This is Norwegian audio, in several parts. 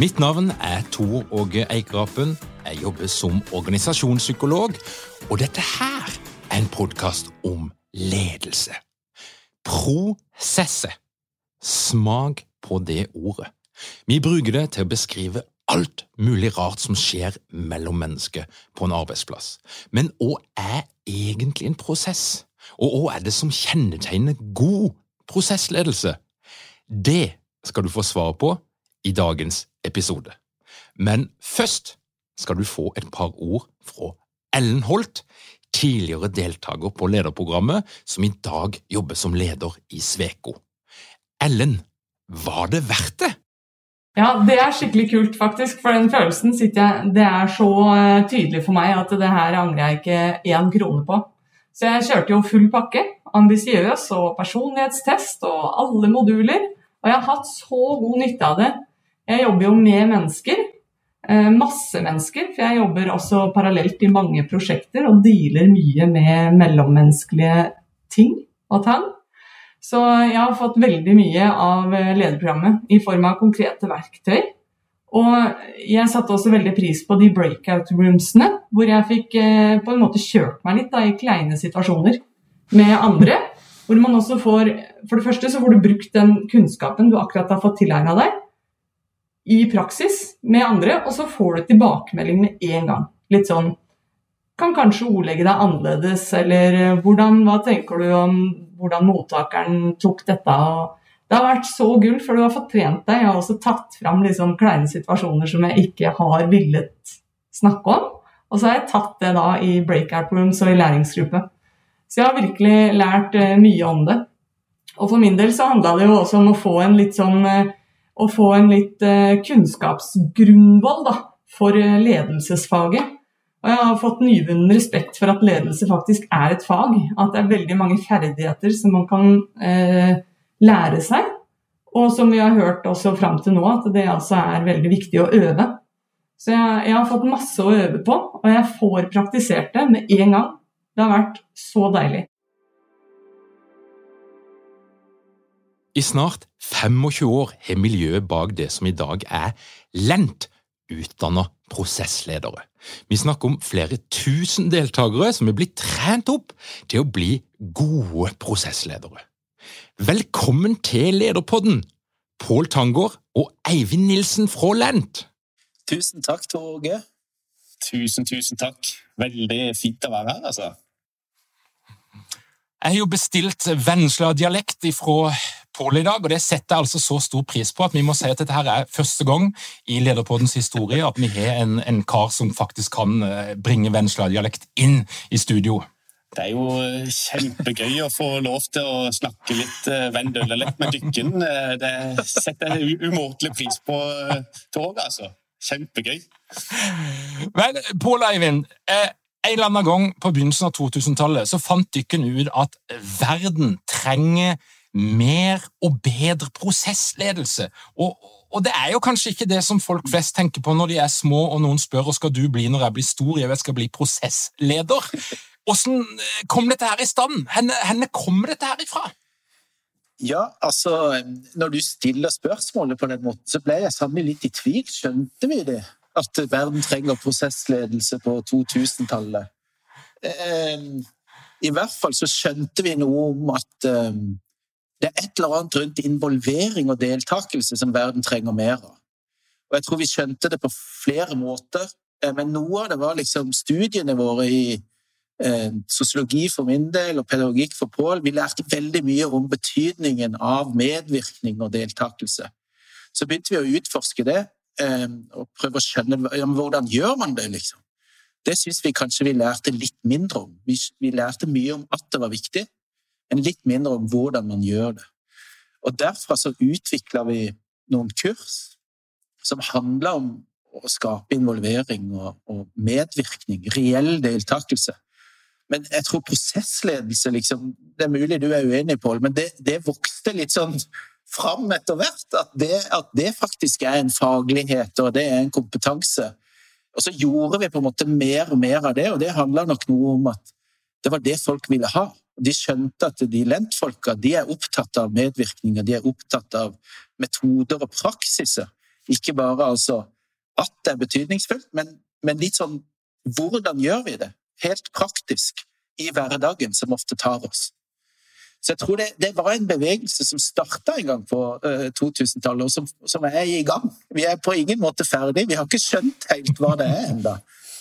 Mitt navn er Tor Åge Eikerapen. Jeg jobber som organisasjonspsykolog, og dette her er en podkast om ledelse. Prosesse. Smak på det ordet. Vi bruker det til å beskrive alt mulig rart som skjer mellom mennesker på en arbeidsplass. Men hva er egentlig en prosess? Og hva er det som kjennetegner god prosessledelse? Det skal du få svar på i dagens episode. Men først skal du få et par ord fra Ellen Holt, tidligere deltaker på lederprogrammet, som i dag jobber som leder i Sveko. Ellen, var det verdt det? Ja, det er skikkelig kult, faktisk. For den følelsen sitter jeg Det er så eh, tydelig for meg at det her angrer jeg ikke én krone på. Så jeg kjørte jo full pakke. Ambisiøs og personlighetstest og alle moduler. Og jeg har hatt så god nytte av det. Jeg jobber jo med mennesker. Eh, masse mennesker, for jeg jobber også parallelt i mange prosjekter og dealer mye med mellommenneskelige ting og tang. Så jeg har fått veldig mye av eh, lederprogrammet i form av konkrete verktøy. Og jeg satte også veldig pris på de breakout roomsene, hvor jeg fikk eh, på en måte kjørt meg litt da, i kleine situasjoner med andre. Hvor man også får For det første så får du brukt den kunnskapen du akkurat har fått tilegna deg, i praksis med andre, og så får du tilbakemelding med en gang. Litt sånn Kan kanskje ordlegge deg annerledes, eller hvordan, hva tenker du om hvordan mottakeren tok dette? det har vært så gull, for du har fått trent deg. Jeg har også tatt fram liksom kleine situasjoner som jeg ikke har villet snakke om. Og så har jeg tatt det da i breakout rooms og i læringsgruppe. Så jeg har virkelig lært uh, mye om det. Og for min del så handla det jo også om å få en litt sånn uh, Å få en litt uh, kunnskapsgrunnvoll for ledelsesfaget. Og jeg har fått nyvunnen respekt for at ledelse faktisk er et fag. At det er veldig mange ferdigheter som man kan lære seg. Og som vi har hørt også fram til nå, at det altså er veldig viktig å øve. Så jeg, jeg, har fått masse å øve på, og jeg får praktisert det med en gang. Det har vært så deilig. I snart 25 år har miljøet bak det som i dag er Lent, utdanna prosessledere. Vi snakker om flere tusen deltakere som er blitt trent opp til å bli gode prosessledere. Velkommen til Lederpodden, Pål Tangård og Eivind Nilsen fra Lent. Tusen takk, Torge. Tusen, tusen takk. Veldig fint å være her, altså. Jeg har jo bestilt Vennesla-dialekt fra Pål i dag, og det setter jeg altså så stor pris på at vi må si at dette her er første gang i Lederpoddens historie at vi har en, en kar som faktisk kan eh, bringe Vennesla-dialekt inn i studio. Det er jo eh, kjempegøy å få lov til å snakke litt eh, vendølelett med dykken. Det setter jeg umåtelig pris på, toget, altså. Kjempegøy. Vel, Pål Eivind, en eller annen gang på begynnelsen av 2000-tallet så fant dykken ut at verden trenger mer og bedre prosessledelse. Og, og, det er jo kanskje ikke det som folk flest tenker på når de er små og noen spør hva skal du bli når jeg blir stor. Jeg skal bli prosessleder. Hvordan kom dette her i stand? Hvor kommer dette her ifra? Ja, altså Når du stiller spørsmålet på den måten, så ble jeg sannelig litt i tvil. Skjønte vi det? At verden trenger prosessledelse på 2000-tallet? Eh, I hvert fall så skjønte vi noe om at eh, det er et eller annet rundt involvering og deltakelse som verden trenger mer av. Og jeg tror vi skjønte det på flere måter, eh, men noe av det var liksom studiene våre i eh, sosiologi for min del og pedagogikk for Pål. Vi lærte veldig mye om betydningen av medvirkning og deltakelse. Så begynte vi å utforske det eh, og prøve å skjønne ja, hvordan gjør man det, liksom. Det syns vi kanskje vi lærte litt mindre om. Vi, vi lærte mye om at det var viktig, men litt mindre om hvordan man gjør det. Og Derfra så utvikla vi noen kurs som handla om å skape involvering og, og medvirkning, reell deltakelse. Men jeg tror prosessledelse liksom, Det er mulig du er uenig, Pål, men det, det, vokste litt sånn fram etter hvert. At det, at det, faktisk er en faglighet, og det er en kompetanse. Og så gjorde vi på en måte mer og mer av det, og det handla nok noe om at det var det folk ville ha. De skjønte at de lentfolka de er opptatt av medvirkning, de er opptatt av metoder og praksiser. Ikke bare altså at det er betydningsfullt, men, men litt sånn hvordan gjør vi det? helt praktisk i hverdagen som ofte tar oss. Så jeg tror det, det var en bevegelse som starta en gang på uh, eh, 2000-tallet, og som, som, er i gang. Vi er på ingen måte ferdig. Vi har ikke skjønt helt hva det er ennå.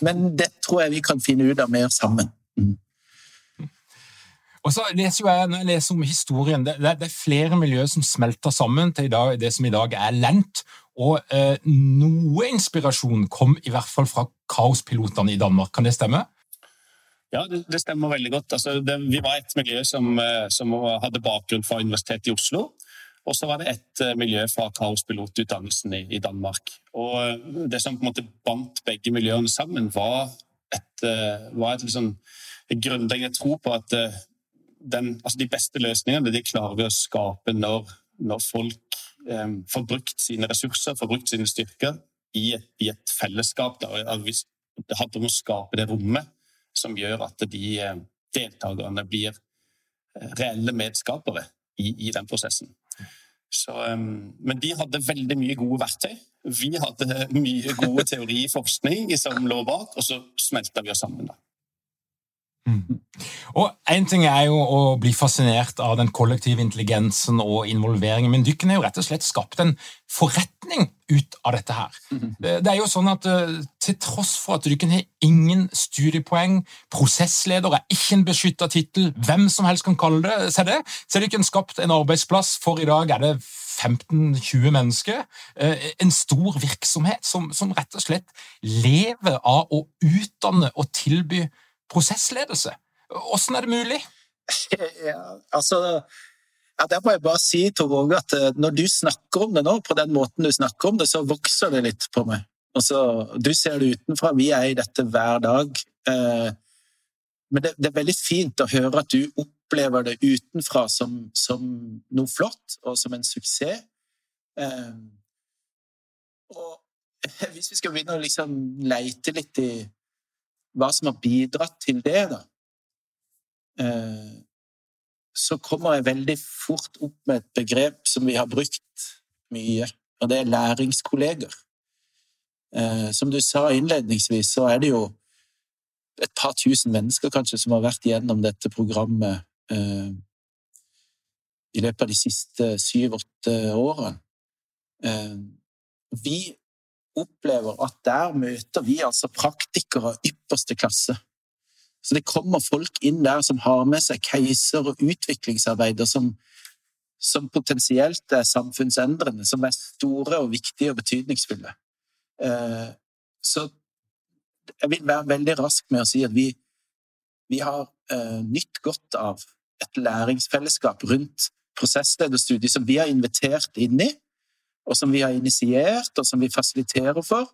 Men det tror jeg vi kan finne ut av mer sammen. Mm. Og så leser jeg, når jeg leser om historien, det, det, er flere miljøer som smelter sammen til dag, det som i dag er Lent. Og eh, noe inspirasjon kom i hvert fall fra kaospilotene i Danmark. Kan det stemme? Ja, det, det, stemmer veldig godt. Altså, det, vi var et miljø som, eh, som, hadde bakgrunn fra Universitetet i Oslo. Og så var det et eh, miljø fra kaospilotutdannelsen i, i, Danmark. Og eh, det som på en måte bandt begge miljøene sammen, var et, var et liksom, grunnleggende tro på at den, altså de beste løsningene de klarer vi å skape når, når folk eh, får brukt sine ressurser, får brukt sine styrker i et, i et fellesskap. Da. Det handler om å skape det rommet som gjør at de eh, deltakerne blir eh, reelle medskapere i, i den prosessen. Så, um, men de hadde veldig mye gode verktøy. Vi hadde mye gode teoriforskning som lå bak, og så smelta vi oss sammen. da. Mm. Og Én ting er jo å bli fascinert av den kollektive intelligensen og involveringen, men dykken har jo rett og slett skapt en forretning ut av dette her. Mm-hmm. Det er jo sånn at eh, Til tross for at dykken har ingen studiepoeng, prosessleder er ikke en beskytta tittel, hvem som helst kan kalle det seg det, så er dykken skapt en arbeidsplass for i dag er det 15-20 mennesker. Eh, en stor virksomhet som, som rett og slett lever av å utdanne og tilby prosessledelse. Hvordan er det mulig? Ja, altså, ja, Der må jeg bare si Tor Åge, at eh, når du snakker om det nå, på den måten du snakker om det, så vokser det litt på meg. Altså, du ser det utenfra, vi er i dette hver dag. Eh, men det, det, er veldig fint å høre at du opplever det utenfra som, som noe flott og som en suksess. Eh, og hvis vi skal begynne å liksom leite litt i hva som har bidratt til det, da, eh, så kommer jeg veldig fort opp med et begrep som vi har brukt mye, og det er læringskolleger. Eh, som du sa innledningsvis, så er det jo et par tusen mennesker kanskje som har vært gjennom dette programmet eh, i løpet av de siste syv-åtte årene. Vi opplever at der møter vi altså praktikere av ypperste klasse. Så det kommer folk inn der som har med seg keiser og utviklingsarbeider som, som potensielt er samfunnsendrende, som er store og viktige og betydningsfulle. Eh, så jeg vil være veldig rask med å si at vi, vi har eh, nytt godt av et læringsfellesskap rundt prosesslederstudiet som vi har invitert inn i, og som vi har initiert, og som vi fasiliterer for.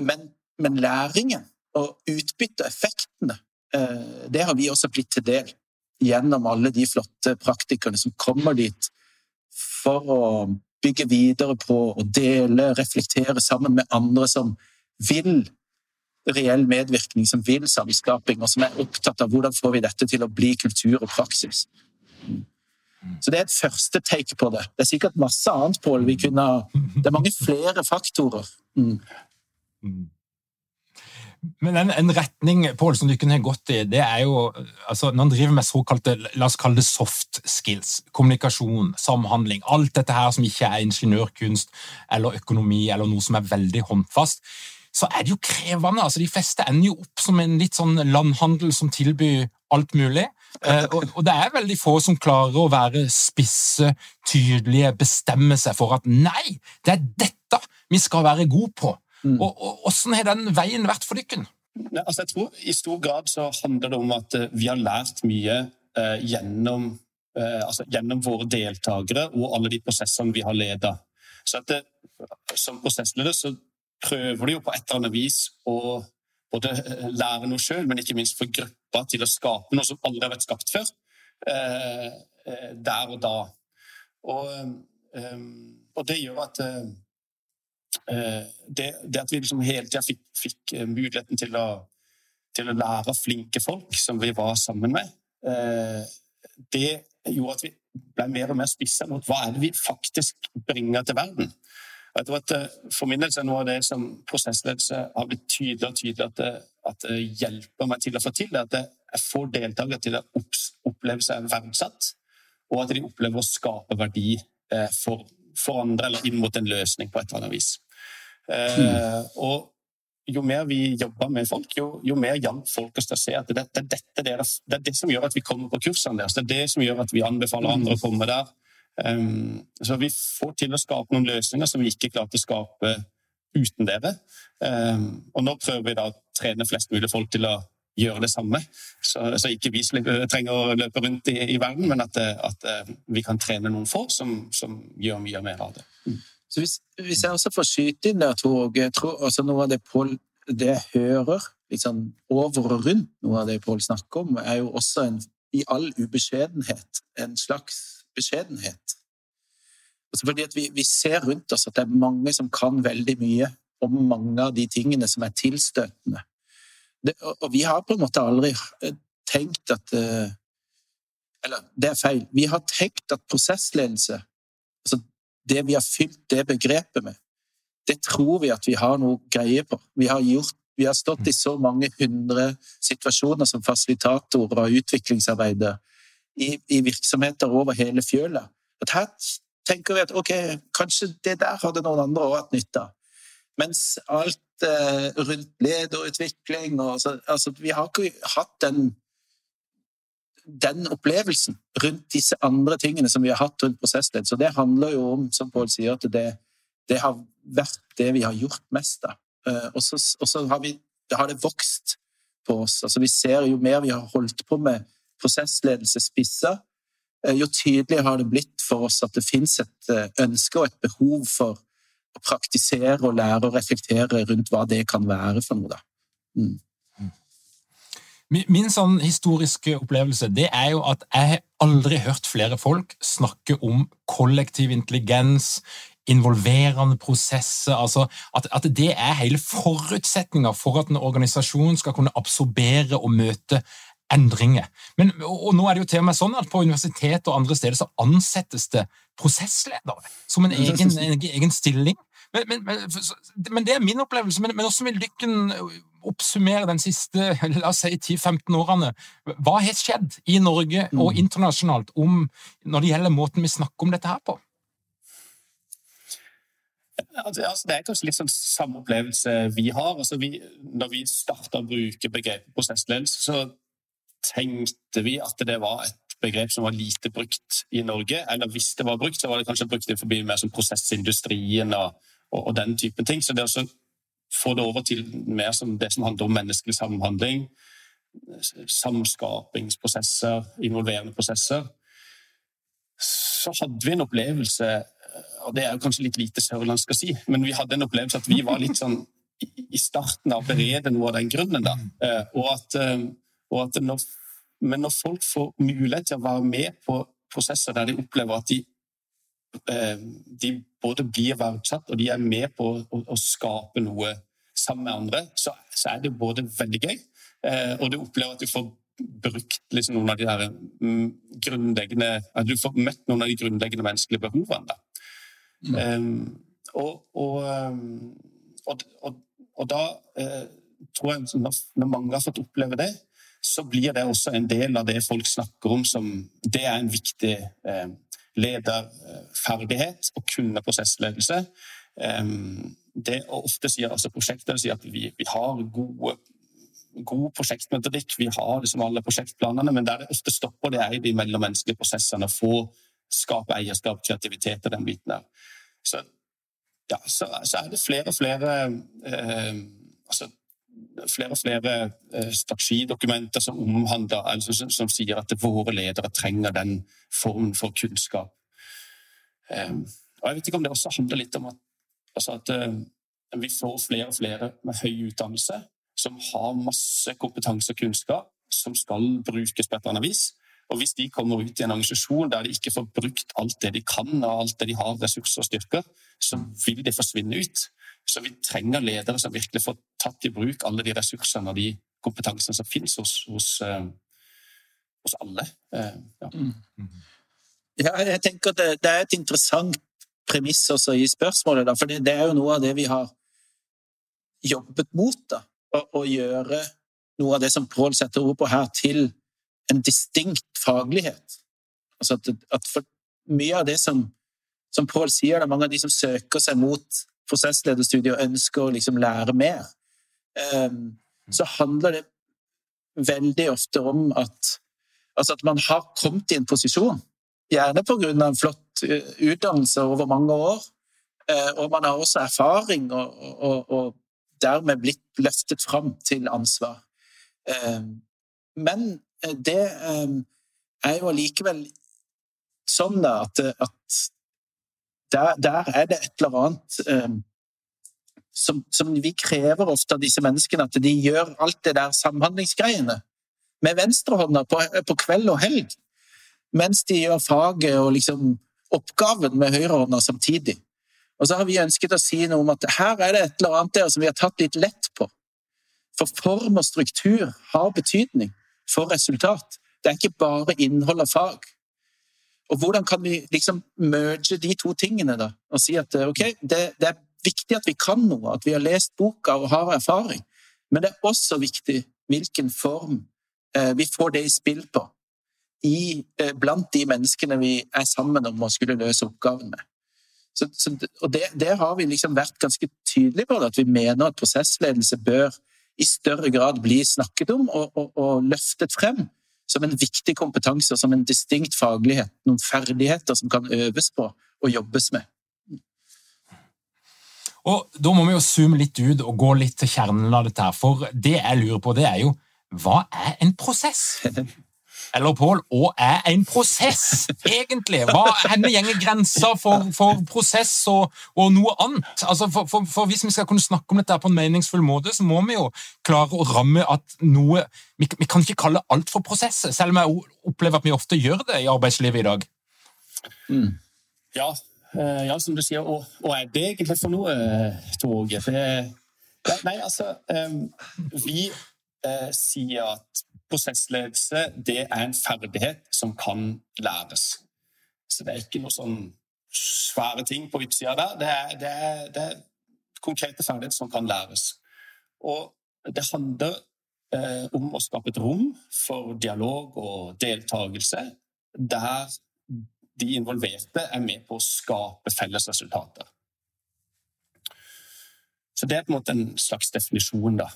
Men, men læringen og utbyttet, effektene, eh, det har vi også blitt til del gjennom alle de flotte praktikerne som kommer dit for å bygge videre på og dele, reflektere sammen med andre som vil reell medvirkning, som vil samskaping, og som er opptatt av hvordan får vi dette til å bli kultur og praksis. Så det er et første take på det. Det er sikkert masse annet, Pål. Det er mange flere faktorer. Mm. mm. Men en, en retning Paul, som du kunne ha gått i, det er jo altså, Når en driver med såkalte la oss kalle det soft skills, kommunikasjon, samhandling, alt dette her som ikke er ingeniørkunst eller økonomi eller noe som er veldig håndfast, så er det jo krevende. altså De fleste ender jo opp som en litt sånn landhandel som tilbyr alt mulig. Eh, og, og, det er veldig få som klarer å være spisse, tydelige, bestemme seg for at nei, det er dette vi skal være gode på. Mm. Og, og Hvordan har den veien vært for dere? Altså, jeg tror I stor grad så handler det om at uh, vi har lært mye eh, gjennom, eh, altså, gjennom, våre deltakere og alle de prosessene vi har ledet. Så at det, Som prosessleder så prøver du jo på et eller annet vis å både lære noe sjøl, men ikke minst for gruppa til å skape noe som aldri har vært skapt før. der og da. Og, og det gjør at Eh, det, det, at vi liksom hele tida fikk, fikk, eh, muligheten til å, til å, lære flinke folk som vi var sammen med, eh, det gjorde at vi ble mer og mer spissa mot hva er det vi faktisk bringer til verden. Jeg tror at For min del er noe av det som prosessledelse har blitt tydeligere og tydeligere at at det hjelper meg til å få til, det at jeg får deltakere til å oppleve seg verdsatt, og at de opplever å skape verdi for, for andre eller inn mot en løsning på et eller annet vis. Mm. og jo mer vi jobber med folk, jo, jo mer hjalp folk oss til å se at det, det, det, det, er det som gjør at vi kommer på kursene deres. Det er det som gjør at vi anbefaler andre å komme der. Um, så vi får til å skape noen løsninger som vi ikke klarte å skape uten dere. Um, og nå prøver vi da å trene flest mulig folk til å gjøre det samme. Så, så ikke vi trenger å løpe rundt i, i verden, men at, at, vi kan trene noen få som, som gjør mye mer av det. Mm. Så hvis, hvis, jeg også får skyte inn der, Tor tror også noe av det Pål det jeg hører liksom over og rundt noe av det Pål snakker om, er jo også en, i all ubeskjedenhet en slags beskjedenhet. Altså fordi vi, vi, ser rundt oss at det er mange som kan veldig mye om mange av de tingene som er tilstøtende. Det, og, vi har på en måte aldri eh, tenkt at uh, Eller det er feil. Vi har tenkt at prosessledelse altså det vi har fylt det begrepet med, det tror vi at vi har noe greie på. Vi har, gjort, vi har stått i så mange hundre situasjoner som fasilitatorer og utviklingsarbeidere i, i, virksomheter over hele fjøla. At her tenker vi at ok, kanskje det der hadde noen andre òg hatt nytte av. Mens alt eh, rundt lederutvikling og så, altså, Vi har ikke hatt den den opplevelsen rundt disse andre tingene som vi har hatt rundt prosessledd. Så det handler jo om, som Pål sier, at det, det, har vært det vi har gjort mest av. Eh, og så har, har det vokst på oss. Altså vi ser jo mer vi har holdt på med prosessledelse spissa, jo tydeligere har det blitt for oss at det finnes et eh, ønske og et behov for å praktisere og lære og reflektere rundt hva det kan være for noe. da. Mm. Min sånn historiske opplevelse det er jo at jeg har aldri hørt flere folk snakke om kollektiv intelligens, involverende prosesser. altså at, at det er hele forutsetninga for at en organisasjon skal kunne absorbere og møte endringer. Men, og nå er det jo til og med sånn at På universitet og andre steder så ansettes det prosessledere som en egen, en egen stilling. Men, men, men, det er min opplevelse. Men, hvordan vil Lykken oppsummere den siste la oss si, 10-15 årene? Hva har skjedd i Norge og mm. internasjonalt om, når det gjelder måten vi snakker om dette her på? Altså, det er kanskje litt sånn samme opplevelse vi har. Altså, vi, når vi starta å bruke begrepet prosessledelse, så tenkte vi at det var et begrep som var lite brukt i Norge. Eller hvis det var brukt, så var det kanskje brukt i forbindelse med sånn prosessindustrien og, og, og, den type ting. Så det å få det over til mer som det som handler om menneskelig samhandling, samskapingsprosesser, involverende prosesser, så hadde vi en opplevelse og Det er jo kanskje litt lite sørlandsk å si, men vi hadde en opplevelse at vi var litt sånn i starten av å berede noe av den grunnen. da, eh, og at, eh, og at når, Men når folk får mulighet til å være med på prosesser der de opplever at de Eh, de både blir verdsatt og de er med på å, å skape noe sammen med andre, så, så er det både veldig gøy, eh, og du opplever at du får brukt liksom noen av de der mm, grunnleggende At du får møtt noen av de grunnleggende menneskelige behovene. Mm. Um, og, og, og, og, da uh, tror jeg når, når, mange har fått oppleve det, så blir det også en del av det folk snakker om som Det er en viktig eh, lederferdighet å kunne prosessledelse. Eh, det, ofte sier altså prosjektet sier at vi, vi har gode god prosjektmetodikk. Vi har liksom alle prosjektplanene, men der det ofte stopper, det er i de mellommenneskelige prosessene. Få skape eierskap, kreativitet og den biten der. Så, ja, så, så er det flere og flere eh, altså, flere og flere eh, strategidokumenter som omhandler, altså, som, som, sier at våre ledere trenger den formen for kunnskap. Um, og Jeg vet ikke om det også handler litt om at, altså at uh, vi får flere og flere med høy utdannelse som har masse kompetanse og kunnskap som skal brukes på et eller annet vis. Og hvis de kommer ut i en organisasjon der de ikke får brukt alt det de kan, og alt det de har ressurser og styrker, så vil de forsvinne ut. Så vi trenger ledere som virkelig får tatt i bruk alle de ressursene og de kompetansene som finnes hos, hos, uh, hos alle. Uh, ja. Mm. ja. jeg tenker det, det, er et interessant premiss også i spørsmålet, da, for det, det er jo noe av det vi har jobbet mot. da å, å gjøre noe av det som Pål setter ord på her, til en distinkt faglighet. Altså at, at for mye av det som, som Pål sier, det er mange av de som søker seg mot prosesslederstudiet og ønsker å liksom lære mer, um, så handler det veldig ofte om at, altså at man har kommet i en posisjon, gjerne av en flott uh, utdannelse over mange år, uh, og man har også erfaring og, og, og dermed blitt løftet fram til ansvar. Ehm, men eh, det ehm, er jo allikevel sånn at, at der, der, er det et eller annet ehm, som, som, vi krever ofte av disse menneskene, at de gjør alt det der samhandlingsgreiene med venstrehånda på, på kveld og helg, mens de gjør faget og liksom oppgaven med høyrehånda samtidig. Og så har vi ønsket å si noe om at her er det et eller annet der som vi har tatt litt lett på. For form og struktur har betydning for resultat. Det er ikke bare innhold av fag. Og hvordan kan vi liksom merge de to tingene da, og si at ok, det, det er viktig at vi kan noe, at vi har lest boka og har erfaring, men det er også viktig hvilken form eh, vi får det i spill på i, eh, blant de menneskene vi er sammen om å skulle løse oppgaven med. Så, så, og det, det, har vi liksom vært ganske tydelige på, at vi mener at prosessledelse bør i større grad bli snakket om og, og, og løftet frem som en viktig kompetanse, og som en distinkt faglighet. Noen ferdigheter som kan øves på og jobbes med. Og Da må vi jo zoome litt ut og gå litt til kjernen av dette. her, For det jeg lurer på, det er jo hva er en prosess? eller Pål, og er en prosess, egentlig? Hva, henne gjenger grensa for, for, prosess og, og, noe annet? Altså for, for, for, Hvis vi skal kunne snakke om dette på en meningsfull måte, så må vi jo klare å ramme at noe Vi, vi kan ikke kalle alt for prosess, selv om jeg opplever at vi ofte gjør det i arbeidslivet i dag. Mm. Ja, eh, ja, som du sier, og, og er det egentlig for noe, Tor Åge? Nei, altså Vi sier at prosessledelse det er en ferdighet som kan læres. Så det er ikke noe sånn svære ting på utsida der. Det er, det, er, det er, konkrete ferdigheter som kan læres. Og det handler eh, om å skape et rom for dialog og deltakelse der de involverte er med på å skape felles resultater. Så det er på en måte en slags definisjon, da.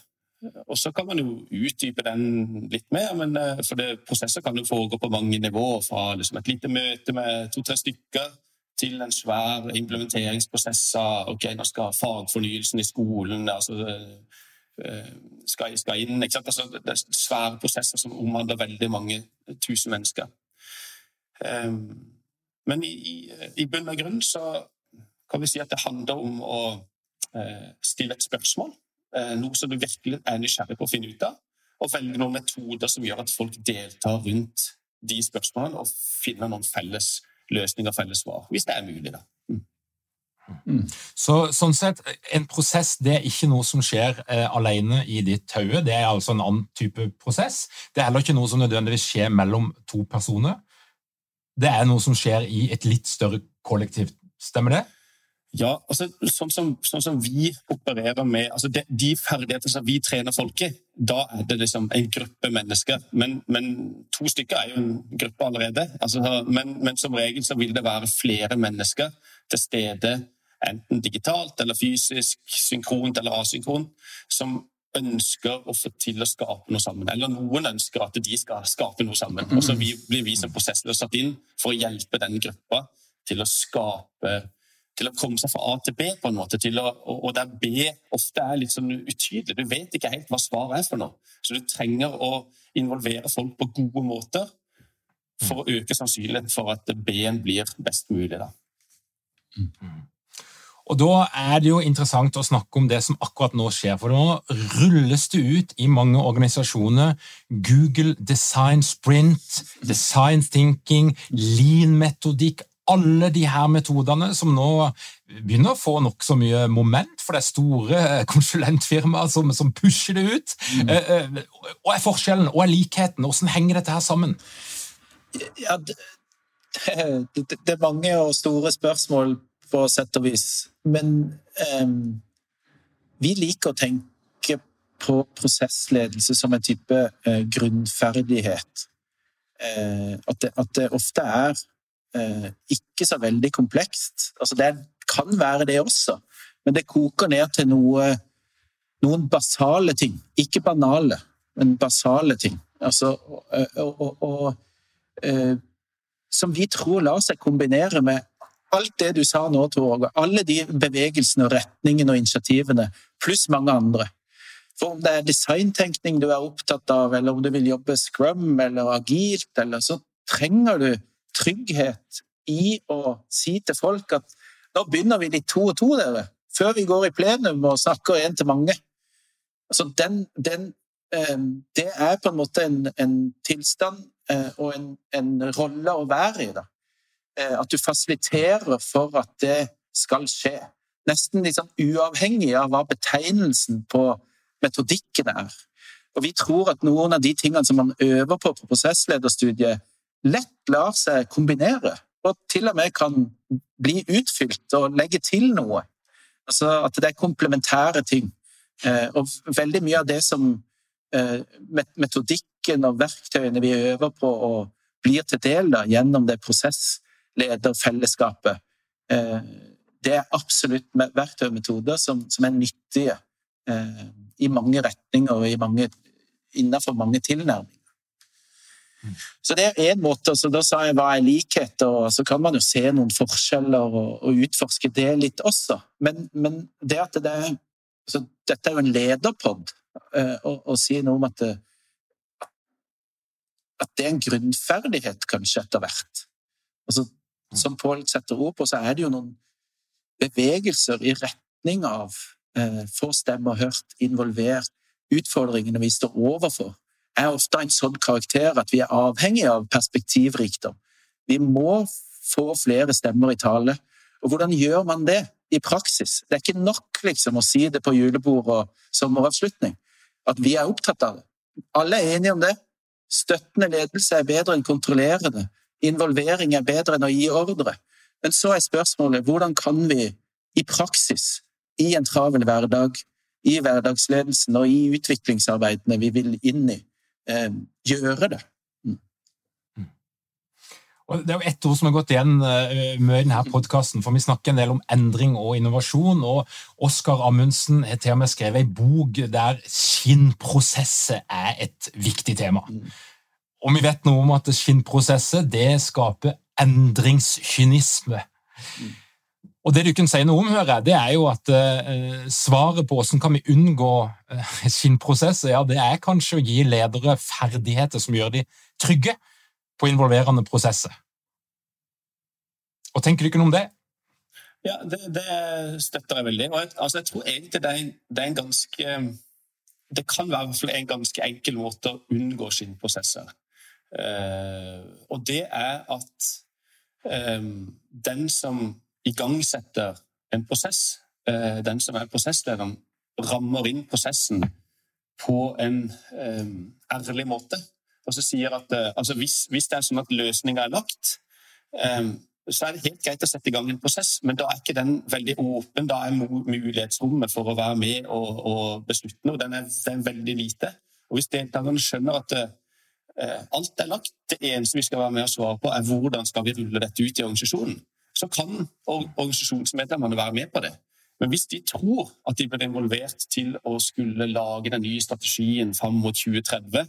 Og så kan man jo utdype den litt mer, men eh, for det, prosesser kan jo foregå på mange nivåer. Fra liksom et lite møte med to-tre stykker til en svær implementeringsprosess av ok, nå skal fagfornyelsen i skolen altså, eh, skal, skal inn. Ikke sant? Altså, det er svære prosesser som omhandler veldig mange tusen mennesker. Um, men i, i bunn og grunn så kan vi si at det handler om å uh, stille et spørsmål noe som du virkelig er nysgjerrig på å finne ut av. Og velge noen metoder som gjør at folk deltar rundt de spørsmålene og finner noen felles løsninger felles svar, hvis det er mulig. da. Mm. Mm. Så, sånn sett, En prosess det er ikke noe som skjer eh, alene i ditt hode. Det er altså en annen type prosess. Det er heller ikke noe som nødvendigvis skjer mellom to personer. Det er noe som skjer i et litt større kollektiv. Stemmer det? Ja, altså, sånn som, sånn som vi opererer med altså de, de ferdigheter som vi trener folk i, da er det liksom en gruppe mennesker. Men, men to stykker er jo en gruppe allerede. Altså, men, men, som regel så vil det være flere mennesker til stede, enten digitalt eller fysisk, synkront eller asynkront, som ønsker å få til å skape noe sammen. Eller noen ønsker at de skal skape noe sammen. Og så blir vi som prosessløse satt inn for å hjelpe den gruppa til å skape til å komme seg fra A til B, på en måte, å, og der B ofte er litt sånn utydelig. Du vet ikke helt hva svaret er for noe. Så du trenger å involvere folk på gode måter for å øke sannsynligheten for at B-en blir best mulig. Da. Og Da er det jo interessant å snakke om det som akkurat nå skjer. For nå rulles det ut i mange organisasjoner Google Design Sprint, Design Thinking, Lean-metodikk, alle de her metodene som nå begynner å få nokså mye moment, for det er store konsulentfirmaer som, som pusher det ut. Mm. Eh, eh, er forskjellen, og er likheten? Hvordan henger dette her sammen? Ja, det, det, det, er mange og store spørsmål på sett og vis. Men um, vi liker å tenke på prosessledelse som en type uh, grunnferdighet. Uh, at, det, at, det, ofte er eh, ikke så veldig komplekst. Altså, det kan være det også, men det koker ned til noe, noen basale ting. Ikke banale, men basale ting. Altså, og, og, og eh, som vi tror lar seg kombinere med alt det du sa nå, Tor Alle de bevegelsene og retningene og initiativene, pluss mange andre. For om det er designtenkning du er opptatt av, eller om du vil jobbe scrum eller agilt, eller så trenger du trygghet i å si til folk at nå begynner vi litt to og to, dere. Før vi går i plenum og snakker én til mange. Altså den, den, ehm, det er på en måte en, en tilstand eh, og en, en, rolle å være i. Da. Eh, at du fasiliterer for at det skal skje. Nesten litt sånn uavhengig av hva betegnelsen på metodikken er. Og vi tror at noen av de tingene som man øver på på prosesslederstudiet, lett lar seg kombinere, og til og med kan bli utfylt og legge til noe. Altså at det er komplementære ting. Eh, og veldig mye av det som eh, metodikken og verktøyene vi øver på og blir til del da, gjennom det prosesslederfellesskapet, eh, det er absolutt verktøy og metoder som, som er nyttige i mange retninger og innenfor mange tilnærminger. Så det er én måte. så Da sa jeg hva er likheter, og så kan man jo se noen forskjeller og, og utforske det litt også. Men, men det at det er altså, Dette er jo en lederpod, eh, å si noe om at det, at det er en grunnferdighet, kanskje, etter hvert. Altså, som Pål setter ord på, så er det jo noen bevegelser i retning av eh, få stemmer hørt, involvert, utfordringene vi står overfor er ofte en sånn karakter at vi er avhengig av perspektivrikdom. Vi må få flere stemmer i tale. Og hvordan gjør man det i praksis? Det er ikke nok liksom å si det på julebord og sommeravslutning, at vi er opptatt av det. Alle er enige om det. Støttende ledelse er bedre enn kontrollerende. Involvering er bedre enn å gi ordre. Men så er spørsmålet hvordan kan vi i praksis, i en travel hverdag, i hverdagsledelsen og i utviklingsarbeidene vi vil inn i, eh, gjøre det. Mm. mm. Og det er jo ett ord som har gått igjen mye med denne podkasten, for vi snakker en del om endring og innovasjon. og Oskar Amundsen har til og med skrevet ei bok der skinnprosesset er et viktig tema. Mm. Og vi vet noe om at skinnprosesset det skaper endringskynisme. Og Det du kan si noe om, hører jeg, det er jo at uh, svaret på hvordan kan vi unngå uh, skinnprosesser, ja, det er kanskje å gi ledere ferdigheter som gjør de trygge på involverende prosesser. Og Tenker du ikke noe om det? Ja, det, det støtter jeg veldig. Og jeg, altså, jeg tror egentlig det er, en, det er en ganske Det kan være en ganske enkel måte å unngå skinnprosesser. Uh, og det er at um, den som igangsetter en prosess, den som er prosesslederen, rammer inn prosessen på en ærlig måte. Og så sier at altså hvis, hvis, det er sånn at løsninga er lagt, så er det helt greit å sette i gang en prosess, men da er ikke den veldig åpen. Da er mulighetsrommet for å være med og, og beslutte noe den er, den er, veldig lite. Og Hvis deltakerne skjønner at alt er lagt, det eneste vi skal være med og svare på, er hvordan skal vi rulle dette ut i organisasjonen, så kan organisasjonsmedlemmene være med på det. Men hvis de tror at de blir involvert til å skulle lage den nye strategien fram mot 2030,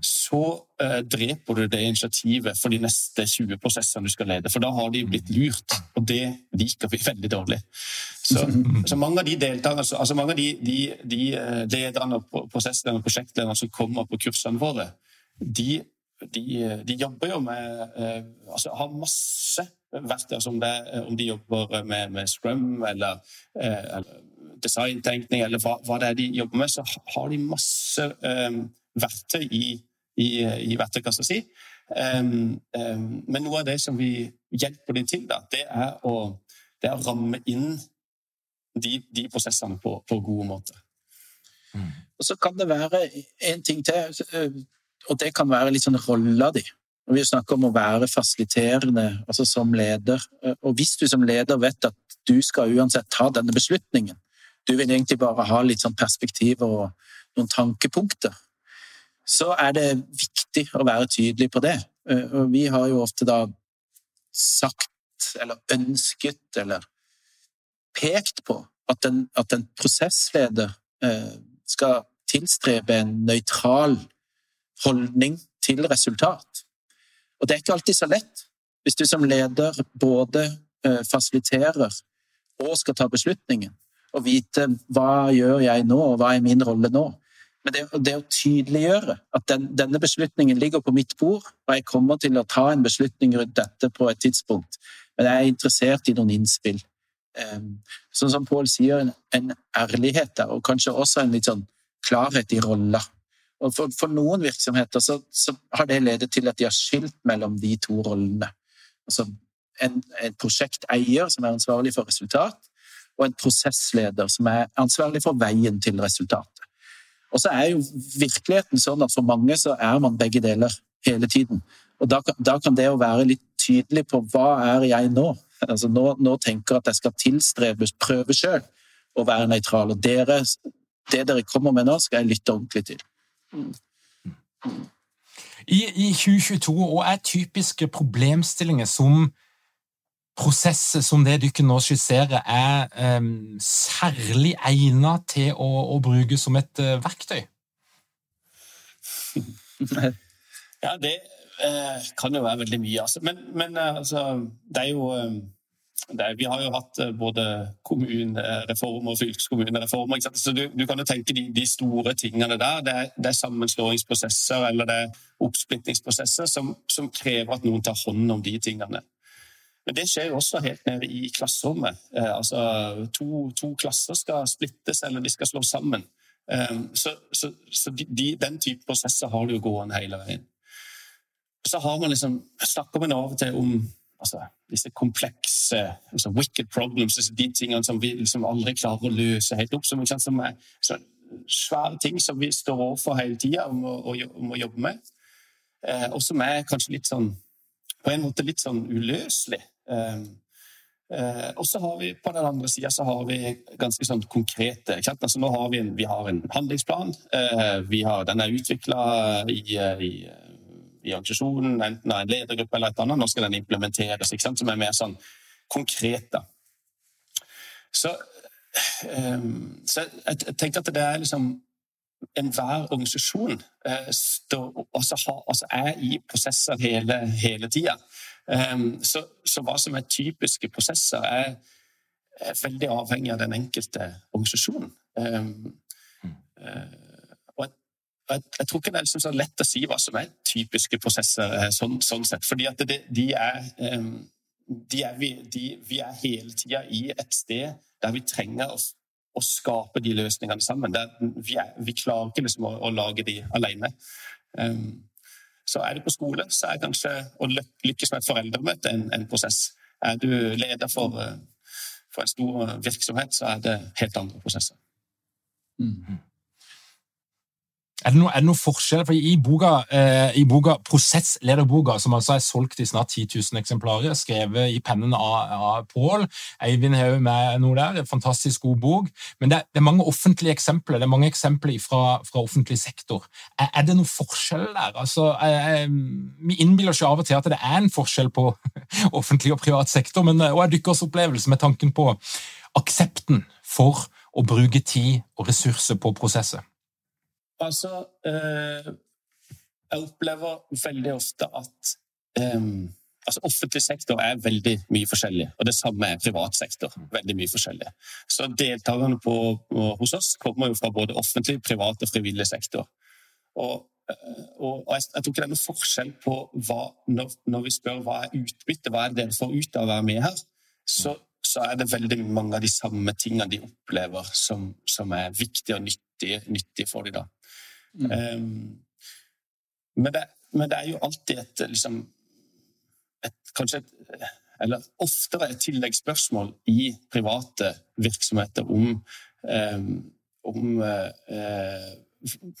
så eh, dreper du det initiativet for de neste 20 prosessene du skal lede. For da har de blitt lurt, og det liker vi veldig dårlig. Så, så mange av de deltakerne, altså mange av de, de, de lederne og prosesslederne og prosjektlederne som kommer på kursene våre, de, de, de jobber jo med eh, altså Har masse verktøy, som det, om de jobber med, med Scrum eller, uh, eller designtenkning, eller hva, hva, det er de jobber med, så har de masse um, verktøy i, i, i verktøykassa si. Um, um, men noe av det som vi hjelper dem til, da, det, er å, det er å ramme inn de, de prosessene på, på gode måter. Mm. Og så kan det være en ting til, eh, og det kan være litt sånn rolla di. Vi snakker om å være fasiliterende, altså som leder. Eh, og hvis du som leder vet at du skal uansett ta denne beslutningen, du vil egentlig bare ha litt sånn perspektiv og noen tankepunkter, så er det viktig å være tydelig på det. Eh, og vi har jo ofte da sagt, eller ønsket, eller pekt på at en, at en prosessleder eh, skal tilstrebe en nøytral holdning til resultat. Og det er ikke alltid så lett hvis du som leder både eh, fasiliterer og skal ta beslutningen, og vite hva gjør jeg nå, og hva er min rolle nå. Men det, det å tydeliggjøre at den, denne beslutningen ligger på mitt bord, og jeg kommer til å ta en beslutning rundt dette på et tidspunkt, men jeg er interessert i noen innspill. Um, sånn som Pål sier, en, en, ærlighet der, og kanskje også en litt sånn klarhet i roller. Og for, for noen virksomheter så, så, har det ledet til at de har skilt mellom de to rollene. Altså en, en prosjekteier som er ansvarlig for resultat, og en prosessleder som er ansvarlig for veien til resultatet. Og så er jo virkeligheten sånn at for mange så er man begge deler hele tiden. Og da, da kan det å være litt tydelig på hva er jeg nå? Altså nå, nå tenker jeg at jeg skal tilstrebe, prøve sjøl å være nøytral. Og dere, det dere kommer med nå, skal jeg lytte ordentlig til. I, I 2022 og er typiske problemstillinger som prosesser som det dere nå skisserer, er um, særlig egnet til å, å bruke som et uh, verktøy? Ja, det uh, kan jo være veldig mye. Altså. Men, men uh, altså, det er jo det Vi har jo hatt både kommunereformer og fylkeskommunereformer. Så du, du, kan jo tenke de, de store tingene der. Det det er, sammenslåingsprosesser eller det er oppsplittingsprosesser som, som krever at noen tar hånd om de tingene. Men det skjer jo også helt nede i klasserommet. Eh, altså, to, to, klasser skal splittes, eller de skal slås sammen. Eh, så, så, så de, den type prosesser har du jo gående hele veien. Så har man liksom, snakker man av og til om altså, disse komplekse altså, wicked problems, de tingene som vi liksom aldri klarer å løse helt opp. Som, som er svære ting som vi står overfor hele tida og må, jobbe med. Eh, og som er kanskje litt sånn på en måte litt sånn uløselig. Eh, eh, og så har vi på den andre sida så har vi ganske sånn konkrete altså Nå har vi en, vi har en handlingsplan. Eh, vi har, den er utvikla i, i, i, organisasjonen, enten av en ledergruppe eller et annet. Nå skal den implementeres, som er mer sånn konkret. da. Så, um, så jeg, jeg tenker at det er liksom enhver organisasjon eh, står, også har, altså er i prosesser hele, hele tida. Ehm, så, så, hva som er typiske prosesser, er, er veldig avhengig av den enkelte organisasjonen. Um, og jeg, jeg, tror ikke det er liksom så lett å si hva som er typiske prosesser, eh, sånn, sånn sett. fordi at det, de er, um, de er vi, de, vi, er hele tida i et sted der vi trenger å, å skape de løsningene sammen. Vi, er, vi, klarer ikke liksom å, å, lage de alene. Um, så er du på skole, så er kanskje å lykkes med et foreldremøte en, en prosess. Er du leder for, for en stor virksomhet så er det helt andre prosesser. Mm. Er det, noe, er det noe forskjell? For I boka, eh, i boka Prosesslederboka, som altså er solgt i snart 10 000 eksemplarer, skrevet i pennen av, av Pål Eivind Haug med noe der, en fantastisk god bok. Men det er, det er, mange offentlige eksempler det er mange eksempler fra, fra offentlig sektor. Er, er, det noe forskjell der? Altså, jeg, vi innbiller oss av og til at det er en forskjell på offentlig og privat sektor, men hva er deres opplevelse med tanken på aksepten for å bruke tid og ressurser på prosesser? Altså, eh, jeg opplever veldig ofte at eh, altså Offentlig sektor er veldig mye forskjellig, og det samme er privat sektor. veldig mye forskjellig. Så Deltakerne på, hos oss kommer jo fra både offentlig, privat og frivillig sektor. Og, eh, og, jeg, tror ikke det er noen forskjell på hva, når, når, vi spør hva er utbytte, hva er det dere får ut av å være med her, så, så, er det veldig mange av de samme tingene de opplever som, som er viktige og nyttige, nyttige for dem. da. Mm. Um, men, det, men, det, er jo alltid et liksom et, Kanskje et Eller oftere et tilleggsspørsmål i private virksomheter om, um, om uh,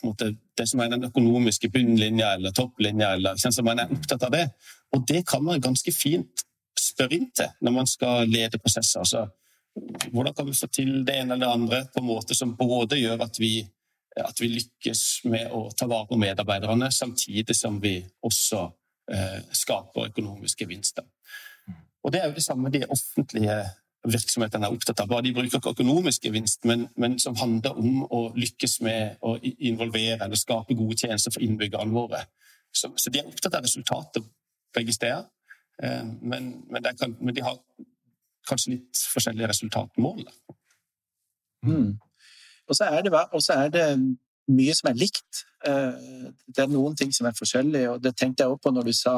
måte, det som er den økonomiske bunnlinja eller topplinja, eller kjenner man er opptatt av det. Og det kan man ganske fint spørre inn til når man skal lede prosesser. Altså, hvordan kan vi få til det ene eller det andre på en måte som både gjør at vi at vi lykkes med å ta vare på medarbeiderne, samtidig som vi også eh, skaper økonomiske gevinster. Og Det er jo det samme de offentlige virksomhetene er opptatt av. Bare de bruker økonomisk gevinst, men, men, som handler om å lykkes med å involvere eller skape gode tjenester for innbyggerne våre. Så, så de er opptatt av resultatet begge steder, eh, men, men, kan, men, de har kanskje litt forskjellige resultatmål. Mm. Og så er, er, det mye som er likt. Eh, det er noen ting som er forskjellige, og det tenkte jeg også på når du sa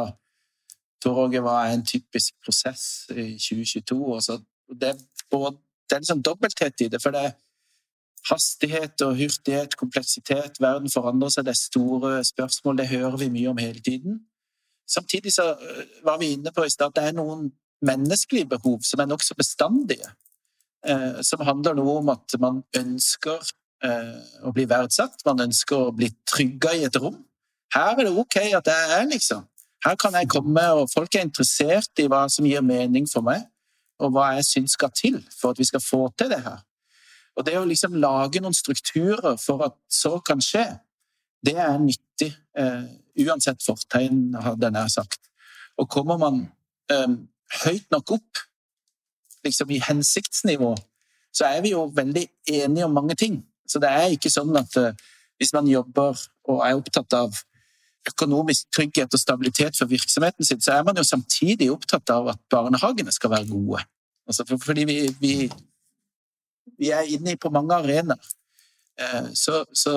Tor Åge, hva er en typisk prosess i 2022? Altså, det, er både, det er liksom dobbelthet i det, for det er hastighet og hurtighet, kompleksitet, verden forandrer seg, det er store spørsmål, det hører vi mye om hele tiden. Samtidig så eh, var vi inne på i stad at det er noen menneskelige behov som er nokså bestandige som handler noe om at man ønsker eh, å bli verdsatt. Man ønsker å bli trygga i et rom. Her er det ok at jeg er, liksom. Her kan jeg komme, og folk er interessert i hva som gir mening for meg, og hva jeg syns skal til for at vi skal få til det her. Og det å liksom lage noen strukturer for at så kan skje, det er nyttig. Uh, uansett fortegn, hadde jeg nær sagt. Og kommer man um, høyt nok opp liksom i hensiktsnivå, så er vi jo veldig enige om mange ting. Så det er ikke sånn at uh, hvis man jobber og er opptatt av økonomisk trygghet og stabilitet for virksomheten sin, så er man jo samtidig opptatt av at barnehagene skal være gode. Altså for, fordi vi, vi, vi, er inne på mange arenaer. Uh, så, så,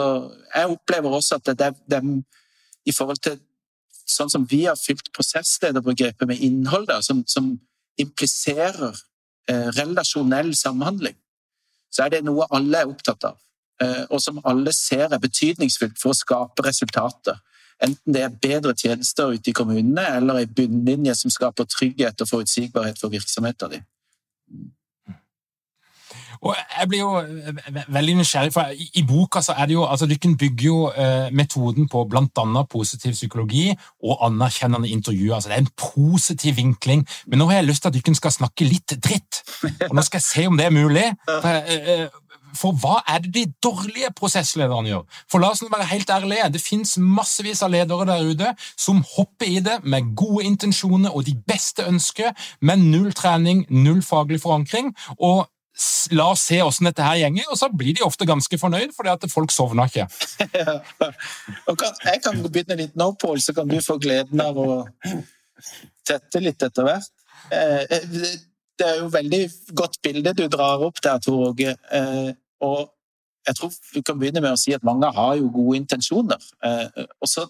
jeg opplever også at det, det, i forhold til sånn som vi har fylt prosesslederbegrepet med innhold, da, som, som impliserer Eh, relasjonell samhandling, så er det noe alle er opptatt av, eh, og som alle ser er betydningsfullt for å skape resultater. Enten det er bedre tjenester ute i kommunene, eller ei bunnlinje som skaper trygghet og forutsigbarhet for virksomheten din. Og jeg blir jo eh, veldig nysgjerrig, for i, i boka så er det jo, altså Dykken bygger jo eh, metoden på bl.a. positiv psykologi og anerkjennende intervjuer. altså Det er en positiv vinkling. Men nå har jeg lyst til at Dykken skal snakke litt dritt. Og Nå skal jeg se om det er mulig. For, eh, eh for hva er det de dårlige prosesslederne gjør? For la oss være helt ærlige, Det fins massevis av ledere der ute som hopper i det med gode intensjoner og de beste ønsker, men null trening, null faglig forankring. og La oss se åssen dette her gjenger, og så blir de ofte ganske fornøyd fordi at folk sovner ikke. jeg kan begynne litt nå, Pål, så kan du få gleden av å tette litt etter hvert. Eh, eh, det er jo veldig godt bilde du drar opp der, Tor Åge. Eh, og jeg tror vi kan begynne med å si at mange har jo gode intensjoner. Og så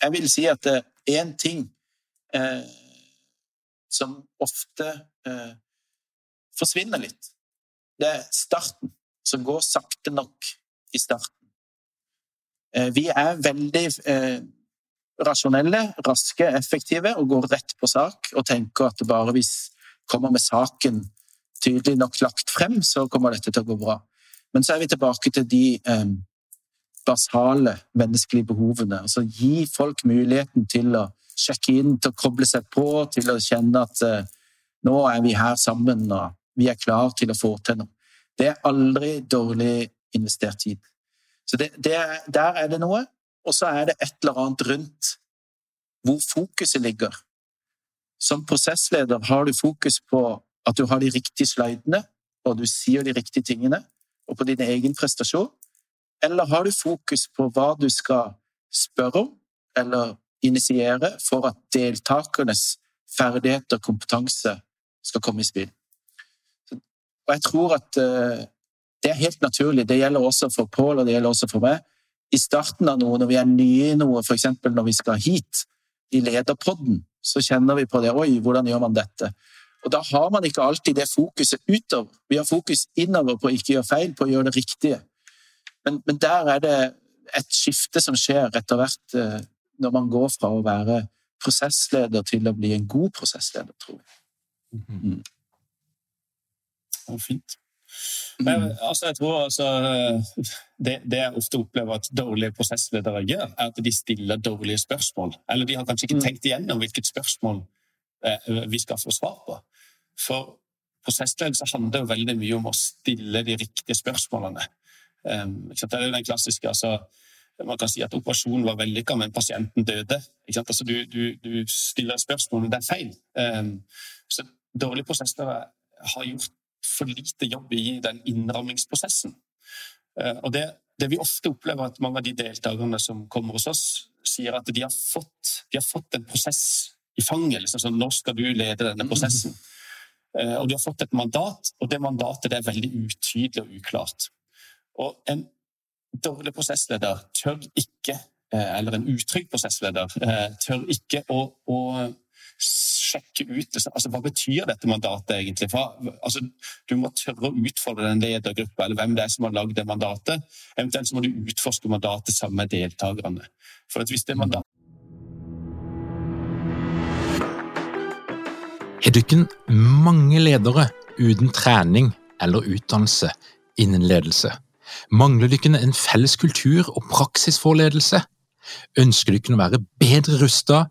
jeg vil si at det er én ting som ofte forsvinner litt det er starten, som går sakte nok i starten. Eh, vi er veldig eh, rasjonelle, raske, effektive og går rett på sak og tenker at bare vi kommer med saken tydelig nok lagt frem, så kommer dette til å gå bra. Men så er vi tilbake til de eh, basale menneskelige behovene. Altså gi folk muligheten til å sjekke inn, til å koble seg på, til å kjenne at nå er vi her sammen og vi er klar til å få til noe. Det er aldri dårlig investert tid. Så det, det, der er det noe. Og så er det et eller annet rundt hvor fokuset ligger. Som prosessleder har du fokus på at du har de riktige slidene, og du sier de riktige tingene, og på din egen prestasjon. Eller har du fokus på hva du skal spørre om, eller initiere for at deltakernes ferdigheter og kompetanse skal komme i spill? Og jeg tror at uh, det er helt naturlig. Det gjelder også for Pål, og det gjelder også for meg. I starten av noe, når vi er nye i noe, f.eks. når vi skal hit, i lederpodden, så kjenner vi på det. Oi, hvordan gjør man dette? Og da har man ikke alltid det fokuset utover. Vi har fokus innover på å ikke gjøre feil, på å gjøre det riktige. Men, men der er det et skifte som skjer etter hvert uh, når man går fra å være prosessleder til å bli en god prosessleder, tror jeg. Mm. Ja, fint. Men, altså, jeg tror altså, det, det, jeg ofte opplever at dårlige prosessledere gjør, er at de stiller dårlige spørsmål. Eller de har kanskje ikke mm. tenkt igjennom hvilket spørsmål eh, vi skal få svar på. For prosessledelse handler jo veldig mye om å stille de riktige spørsmålene. Um, det er jo den klassiske altså, Man kan si at operasjonen var vellykka, men pasienten døde. Altså, du, du, du, stiller spørsmål, det er feil. Um, så dårlige prosesser har gjort for lite jobb i den innrammingsprosessen. Eh, og det, det, vi ofte opplever at mange av de deltakerne som kommer hos oss, sier at de har fått, de har fått en prosess i fanget. Liksom, sånn, nå skal du lede denne prosessen. Mm. og de har fått et mandat, og det mandatet det er veldig utydelig og uklart. Og en dårlig prosessleder tør ikke, eh, eller en utrygg prosessleder, tør ikke å, å sjekke ut altså, hva betyr dette mandatet egentlig. For, altså, du må tørre å utfordre den ledergruppa, eller hvem det er som har lagd det mandatet. Eventuelt så må du utforske mandatet sammen med deltakerne. For at hvis det mandatet Har dere mange ledere uten trening eller utdannelse innen ledelse? Mangler dere en felles kultur og praksis for ledelse? Ønsker dere å være bedre rustet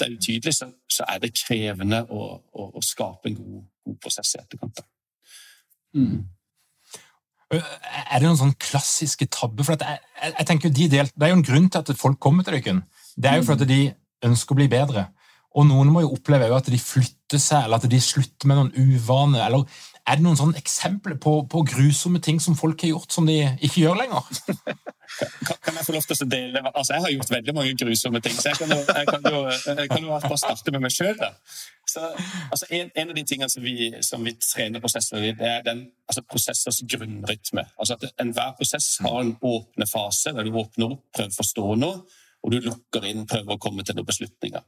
det er utydelig, så, så, er det krevende å, å, å skape en god, god, prosess i etterkant. Mm. Er det noen sånn klassiske tabber? For jeg, jeg, tenker de del, Det er jo en grunn til at folk kommer til dere. Det er jo fordi de ønsker å bli bedre. Og noen må jo oppleve at de flytter seg, eller at de slutter med noen uvaner. eller Er det noen sånne eksempler på, på grusomme ting som folk har gjort som de ikke gjør lenger? Kan, jeg få lov til å dele? Altså, Jeg har gjort veldig mange grusomme ting, så jeg kan jo, bare starte med meg sjøl. Altså, en, en, av de tingene som vi, som vi trener prosesser i, det er den altså, prosessers grunnrytme. Altså at Enhver prosess har en åpne fase der du åpner opp, prøver å forstå noe, og du lukker inn, prøver å komme til noen beslutninger.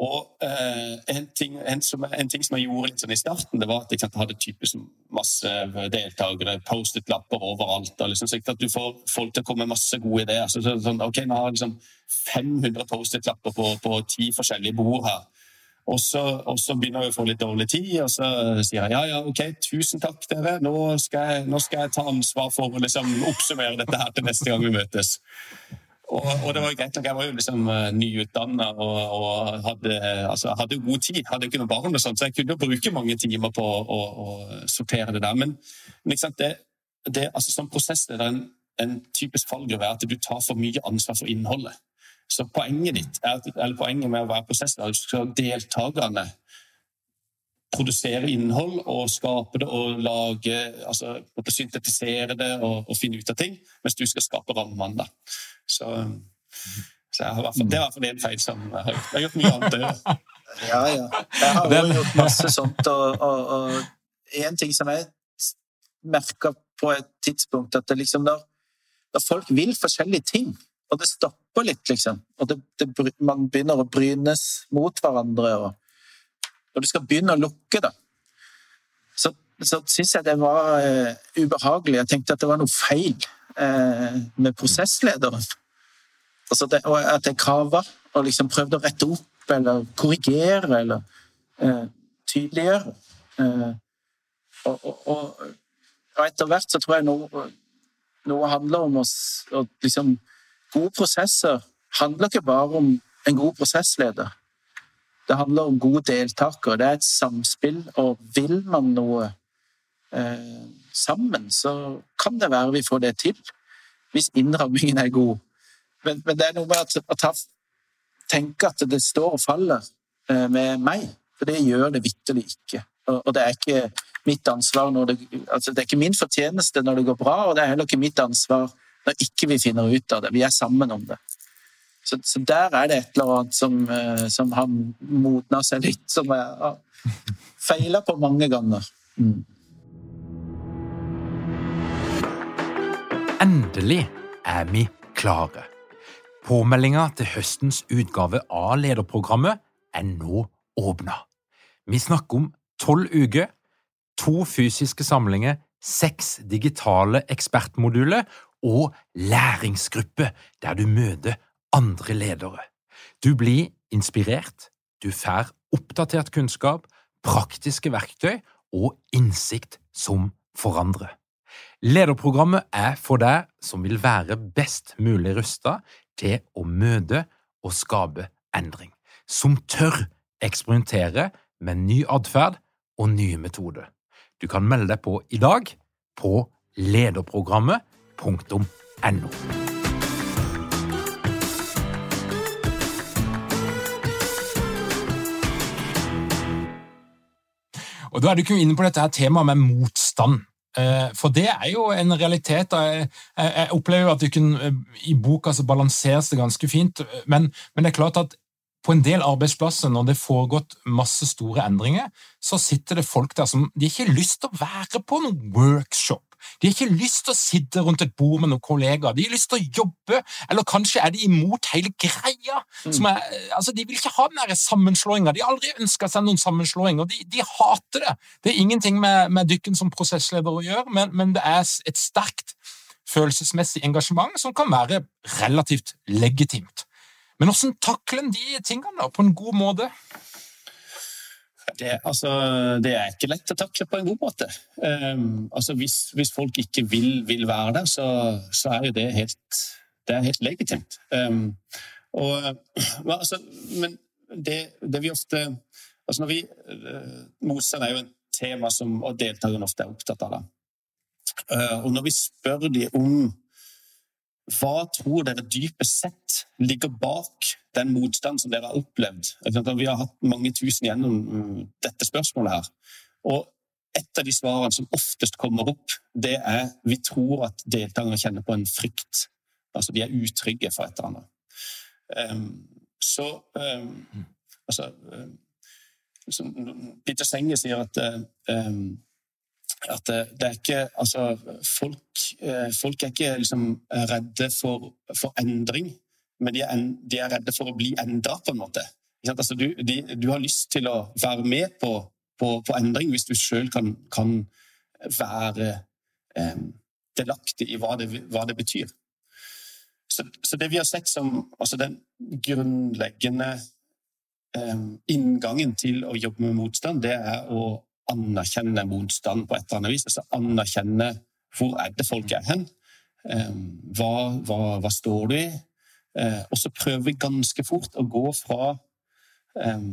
Og eh, en, ting, en, som, en, ting, som, jeg gjorde litt sånn i starten, det var at jeg hadde typisk masse deltakere, Post-it-lapper overalt. og liksom, så at Du får folk til å komme med masse gode ideer. Så, så, sånn, ok, Nå har liksom 500 Post-it-lapper på, på ti forskjellige bord her. Og så, og så, begynner jeg å få litt dårlig tid, og så sier jeg ja, ja, ok, tusen takk, dere. Nå skal jeg, nå skal jeg ta ansvar for å liksom, oppsummere dette her til neste gang vi møtes. Og, og, det var jo greit nok, Jeg var jo liksom uh, nyutdanna og, og hadde, altså, hadde, god tid. Hadde ikke noe barn, og sånt, så jeg kunne bruke mange timer på å, å sortere det der. Men, men det, det, altså, som prosessleder en, en typisk fallgruve er at du tar for mye ansvar for innholdet. Så poenget ditt, er, eller poenget med å være prosessleder, skal deltakerne produsere innhold og skape det og lage altså Syntetisere det og, og, finne ut av ting, mens du skal skape rammene. Så, Så jeg har, det er i hvert fall en feil som jeg har gjort. Jeg har gjort mye annet òg. Ja, ja. Jeg har også gjort masse sånt, og, og, og en ting som jeg merka på et tidspunkt, at det liksom når, når folk vil forskjellige ting, og det stopper litt, liksom, og det, det, man begynner å brynes mot hverandre, og når du skal begynne å lukke, da, så, så syns jeg det var uh, ubehagelig. Jeg tenkte at det var noe feil uh, med prosesslederen. Altså det, og at jeg kava og liksom prøvde å rette opp eller korrigere eller uh, tydeliggjøre. Og, og, og, og, etter hvert så tror jeg noe, noe handler om oss og liksom Gode prosesser handler ikke bare om en god prosessleder. Det handler om gode deltakere. Det er et samspill, og vil man noe eh, sammen, så kan det være vi får det til. Hvis innrammingen er god. Men, men det er noe med at, å ta, tenke at det står og faller eh, med meg. For det gjør det vitterlig ikke. Og, og, det er ikke mitt ansvar når det, altså det er ikke min fortjeneste når det går bra, og det er heller ikke mitt ansvar når ikke vi finner ut av det. Vi er sammen om det. Så, så der er det et eller annet som, eh, som har modna seg litt, som jeg har feila på mange ganger. Mm. Endelig er vi klare. Påmeldinga til høstens utgave av lederprogrammet er nå åpna. Vi snakker om tolv uker, to fysiske samlinger, seks digitale ekspertmoduler og læringsgruppe der du møter andre ledere. Du blir inspirert, du får oppdatert kunnskap, praktiske verktøy og innsikt som forandrer. Lederprogrammet er for deg som vil være best mulig rusta til å møte og skape endring, som tør eksperimentere med ny atferd og nye metoder. Du kan melde deg på i dag på lederprogrammet.no. Og Da er du ikke inne på dette her temaet med motstand. Eh, for det er jo en realitet. Jeg opplever at kan, eh, i boka så balanseres det ganske fint, men, men, det er klart at på en del arbeidsplasser, når det er foregått masse store endringer, så sitter det folk der som de ikke har lyst til å være på noen workshop. De har ikke lyst til å sitte rundt et bord med noen kollegaer. De har lyst til å jobbe, eller kanskje er de imot hele greia. Mm. Er, altså, de vil ikke ha den sammenslåinga. De har aldri ønska seg noen sammenslåing, og de, de, hater det. Det er ingenting med, med dykken som prosessleder å gjøre, men, men det er et sterkt følelsesmessig engasjement som kan være relativt legitimt. Men hvordan takler en de tingene på en god måte? Det, altså, det, er ikke lett å takle på en god måte. Um, altså, hvis, hvis, folk ikke vil, vil være der, så, så, er jo det helt, det er helt legitimt. Um, og, altså, men det, det, vi ofte altså når vi, uh, Motstand er jo et tema som og deltakerne ofte er opptatt av. Uh, og når vi spør dem om hva tror dere dypest sett ligger bak den motstand som dere har opplevd? Vi har hatt mange tusen gjennom mm, dette spørsmålet her. Og et av de svarene som oftest kommer opp, det er vi tror at deltakerne kjenner på en frykt. Altså de er utrygge for et eller annet. Um, så um, altså um, Peter Senge sier at um, at det, det, er ikke Altså, folk, eh, folk er ikke liksom redde for, for endring, men de er, de er, redde for å bli endra, på en måte. Altså, du, de, du, har lyst til å være med på, på, på endring hvis du sjøl kan, kan, være eh, delaktig i hva det, hva det betyr. Så, så, det vi har sett som altså den grunnleggende eh, inngangen til å jobbe med motstand, det er å anerkjenne motstand på et eller annet vis. Altså anerkjenne hvor er det folk er hen. Ehm, hva, hva, hva står du i? Eh, og så prøver vi ganske fort å gå fra, ehm,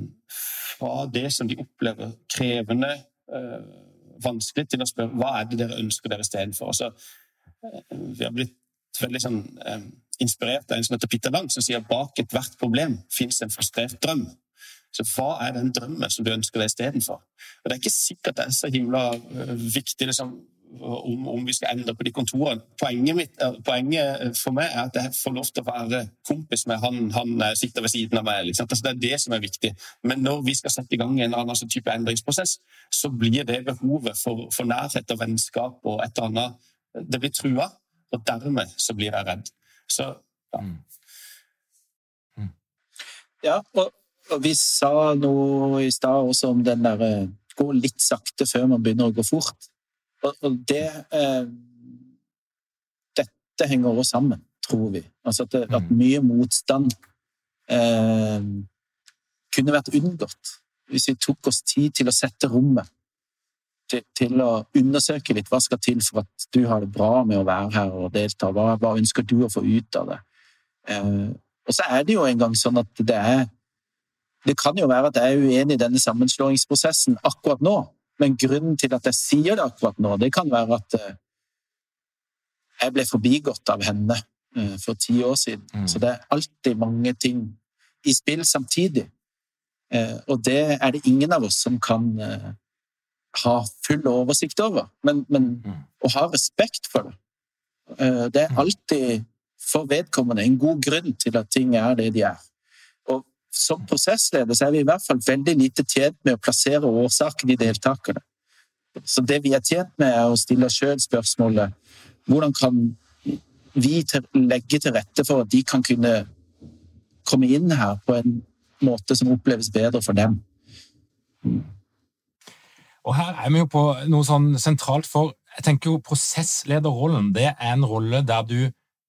fra det som de opplever krevende, eh, vanskelig, til å spørre hva er det dere ønsker dere istedenfor. Altså, eh, vi har blitt veldig sånn, inspirert av en som heter Peter Lang, som sier bak ethvert problem fins en frustrert drøm. Så hva er den drømmen som du ønsker deg istedenfor? Det er ikke sikkert det er så himla viktig liksom, om, om, vi skal endre på de kontorene. Poenget, mitt, poenget, for meg er at jeg får lov til å være kompis med han han sitter ved siden av meg. Liksom. Altså, det er det som er viktig. Men når vi skal sette i gang en eller annen sånn type endringsprosess, så blir det behovet for, for nærhet og vennskap og et eller annet Det blir trua, og dermed så blir jeg redd. Så ja. Mm. Mm. Ja, og, vi sa noe i stad også om den derre eh, gå litt sakte før man begynner å gå fort. Og, det eh, Dette henger også sammen, tror vi. Altså at, det, at mm. mye motstand eh, kunne vært unngått hvis vi tok oss tid til å sette rommet. Til, til, å undersøke litt hva skal til for at du har det bra med å være her og delta. Hva, hva ønsker du å få ut av det? Eh, og så er det jo en gang sånn at det er Det kan jo være at jeg er uenig i denne sammenslåingsprosessen akkurat nå, men grunnen til at jeg sier det akkurat nå, det kan være at eh, jeg ble forbigått av henne eh, for ti år siden. Mm. Så det er alltid mange ting i spill samtidig. Eh, og det er det ingen av oss som kan ha full oversikt over. Men, men mm. å ha respekt for det, det er mm. alltid for vedkommende en god grunn til at ting er det de er. Som prosessleder så er vi i hvert fall veldig lite tjent med å plassere årsaken i deltakerne. Så det vi er tjent med, er å stille oss sjøl spørsmålet hvordan kan vi legge til rette for at de kan kunne komme inn her på en måte som oppleves bedre for dem. Og her er vi jo på noe sånn sentralt, for jeg tenker jo prosesslederrollen det er en rolle der du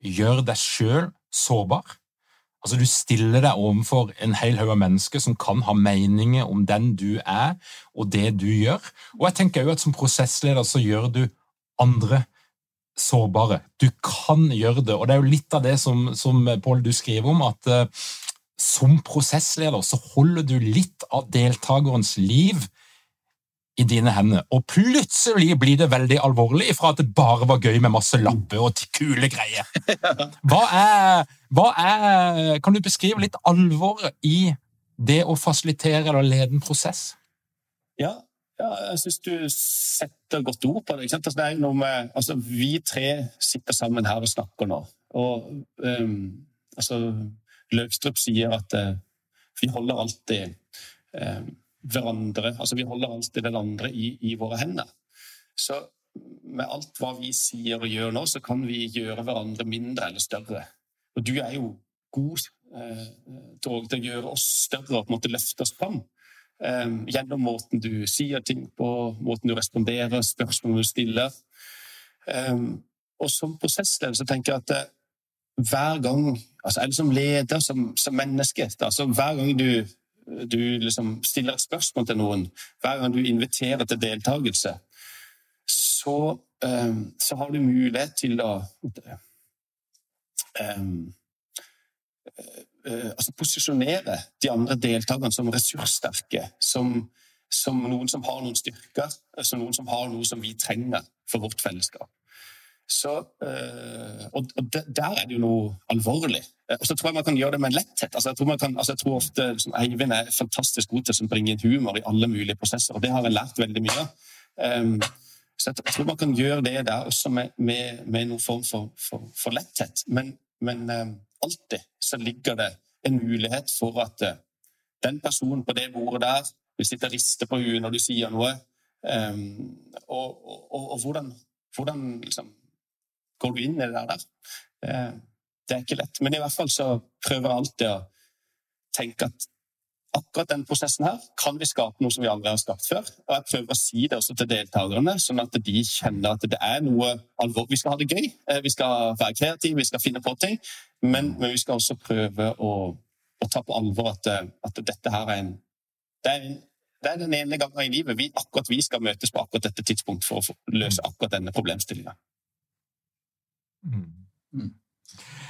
gjør deg sjøl sårbar. Altså, Du stiller deg overfor en hel haug av mennesker som kan ha meninger om den du er, og det du gjør. Og jeg tenker også at Som prosessleder så gjør du andre sårbare. Du kan gjøre det. Og det er jo litt av det som, som Paul, du skriver om, at uh, som prosessleder så holder du litt av deltakerens liv i dine hender. Og plutselig blir det veldig alvorlig fra at det bare var gøy med masse lapper og kule greier. Hva er, hva er Kan du beskrive litt alvoret i det å fasilitere eller lede en prosess? Ja, ja, jeg syns du setter godt ord på det. Altså, det med, altså, vi tre sitter sammen her og snakker nå. Og um, altså, Løvstrup sier at uh, vi holder alltid um, hverandre altså Vi holder alltid den andre i, i, våre hender. Så med alt hva vi sier og gjør nå, så kan vi gjøre hverandre mindre eller større. Og du er jo god eh, til å gjøre oss større og på en måte løfte oss fram. Eh, gjennom måten du sier ting på, måten du responderer, spørsmål du stiller. Eh, og som prosessleder så tenker jeg at eh, hver gang altså Eller som leder, som, som menneske altså Hver gang du du liksom stiller et spørsmål til noen, hver gang du inviterer til deltakelse, så, um, så har du mulighet til å um, altså posisjonere de andre deltakerne som ressurssterke, som, som, noen som har noen styrker, som noen som har noe som vi trenger for vårt fellesskap. Så, øh, og, og der er det jo noe alvorlig. Eh, og så tror jeg man kan gjøre det med en letthet. Altså, jeg, tror kan, altså, jeg tror ofte liksom, Eivind er fantastisk god til å bringe inn humor i alle mulige prosesser, og det har jeg lært veldig mye av. Um, så jeg, tror man kan gjøre det der også med, med, med noen form for, for, for letthet. Men, men um, alltid så ligger det en mulighet for at uh, den personen på det bordet der vil sitte og riste på huet når du sier noe. Um, og, og, og, og, hvordan, hvordan liksom, går du inn i det der? Det, det er ikke lett. Men i hvert fall så prøver jeg alltid å tenke at akkurat den prosessen her kan vi skape noe som vi aldri har skapt før. Og jeg prøver å si det også til deltakerne, sånn at de kjenner at det er noe alvor. Vi skal ha det gøy, eh, vi skal være kreative, vi skal finne på ting, men, men vi skal også prøve å, å ta på alvor at, at, dette her er en det er, det er den ene gangen i livet vi, akkurat vi skal møtes på akkurat dette tidspunkt for å løse akkurat denne problemstillinga. Mm. mm.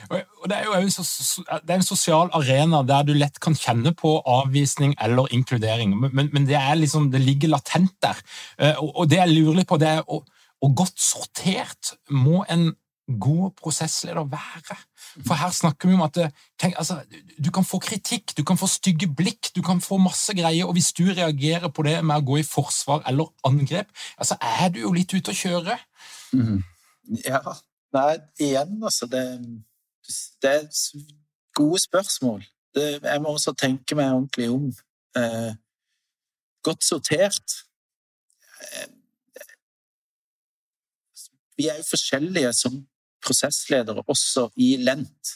Og det er jo en, sosial arena der du lett kan kjenne på avvisning eller inkludering, men, men det, liksom, det, ligger latent der. Eh, og det jeg lurer litt på, det er og, godt sortert må en god prosessleder være? For her snakker vi om at tenk, altså, du kan få kritikk, du kan få stygge blikk, du kan få masse greier, og hvis du reagerer på det med å gå i forsvar eller angrep, altså er du jo litt ute å kjøre. Mm. Ja. Nei, igjen, altså det, det er gode spørsmål. Det, jeg må også tenke meg ordentlig om. Eh, godt sortert. Vi er jo forskjellige som prosessledere, også i Lent.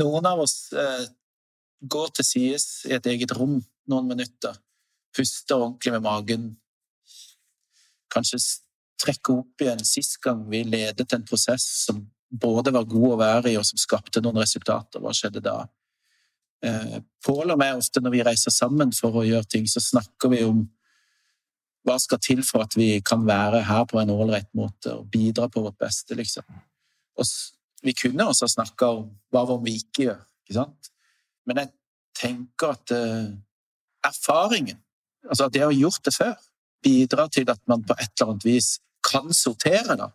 Noen av oss eh, går til sides i et eget rom noen minutter, puster ordentlig med magen, kanskje trekker opp igjen sist gang vi ledet en prosess som både var god å være i, og som skapte noen resultater. Hva skjedde da? Eh, Pål og meg ofte når vi reiser sammen for å gjøre ting, så snakker vi om hva skal til for at vi kan være her på en ålreit måte og bidra på vårt beste, liksom. Og vi kunne også snakka om hva om vi ikke gjør, ikke sant? Men jeg tenker at uh, erfaringen, altså at det å ha gjort det før, bidrar til at man på et eller annet vis kan sortere, da.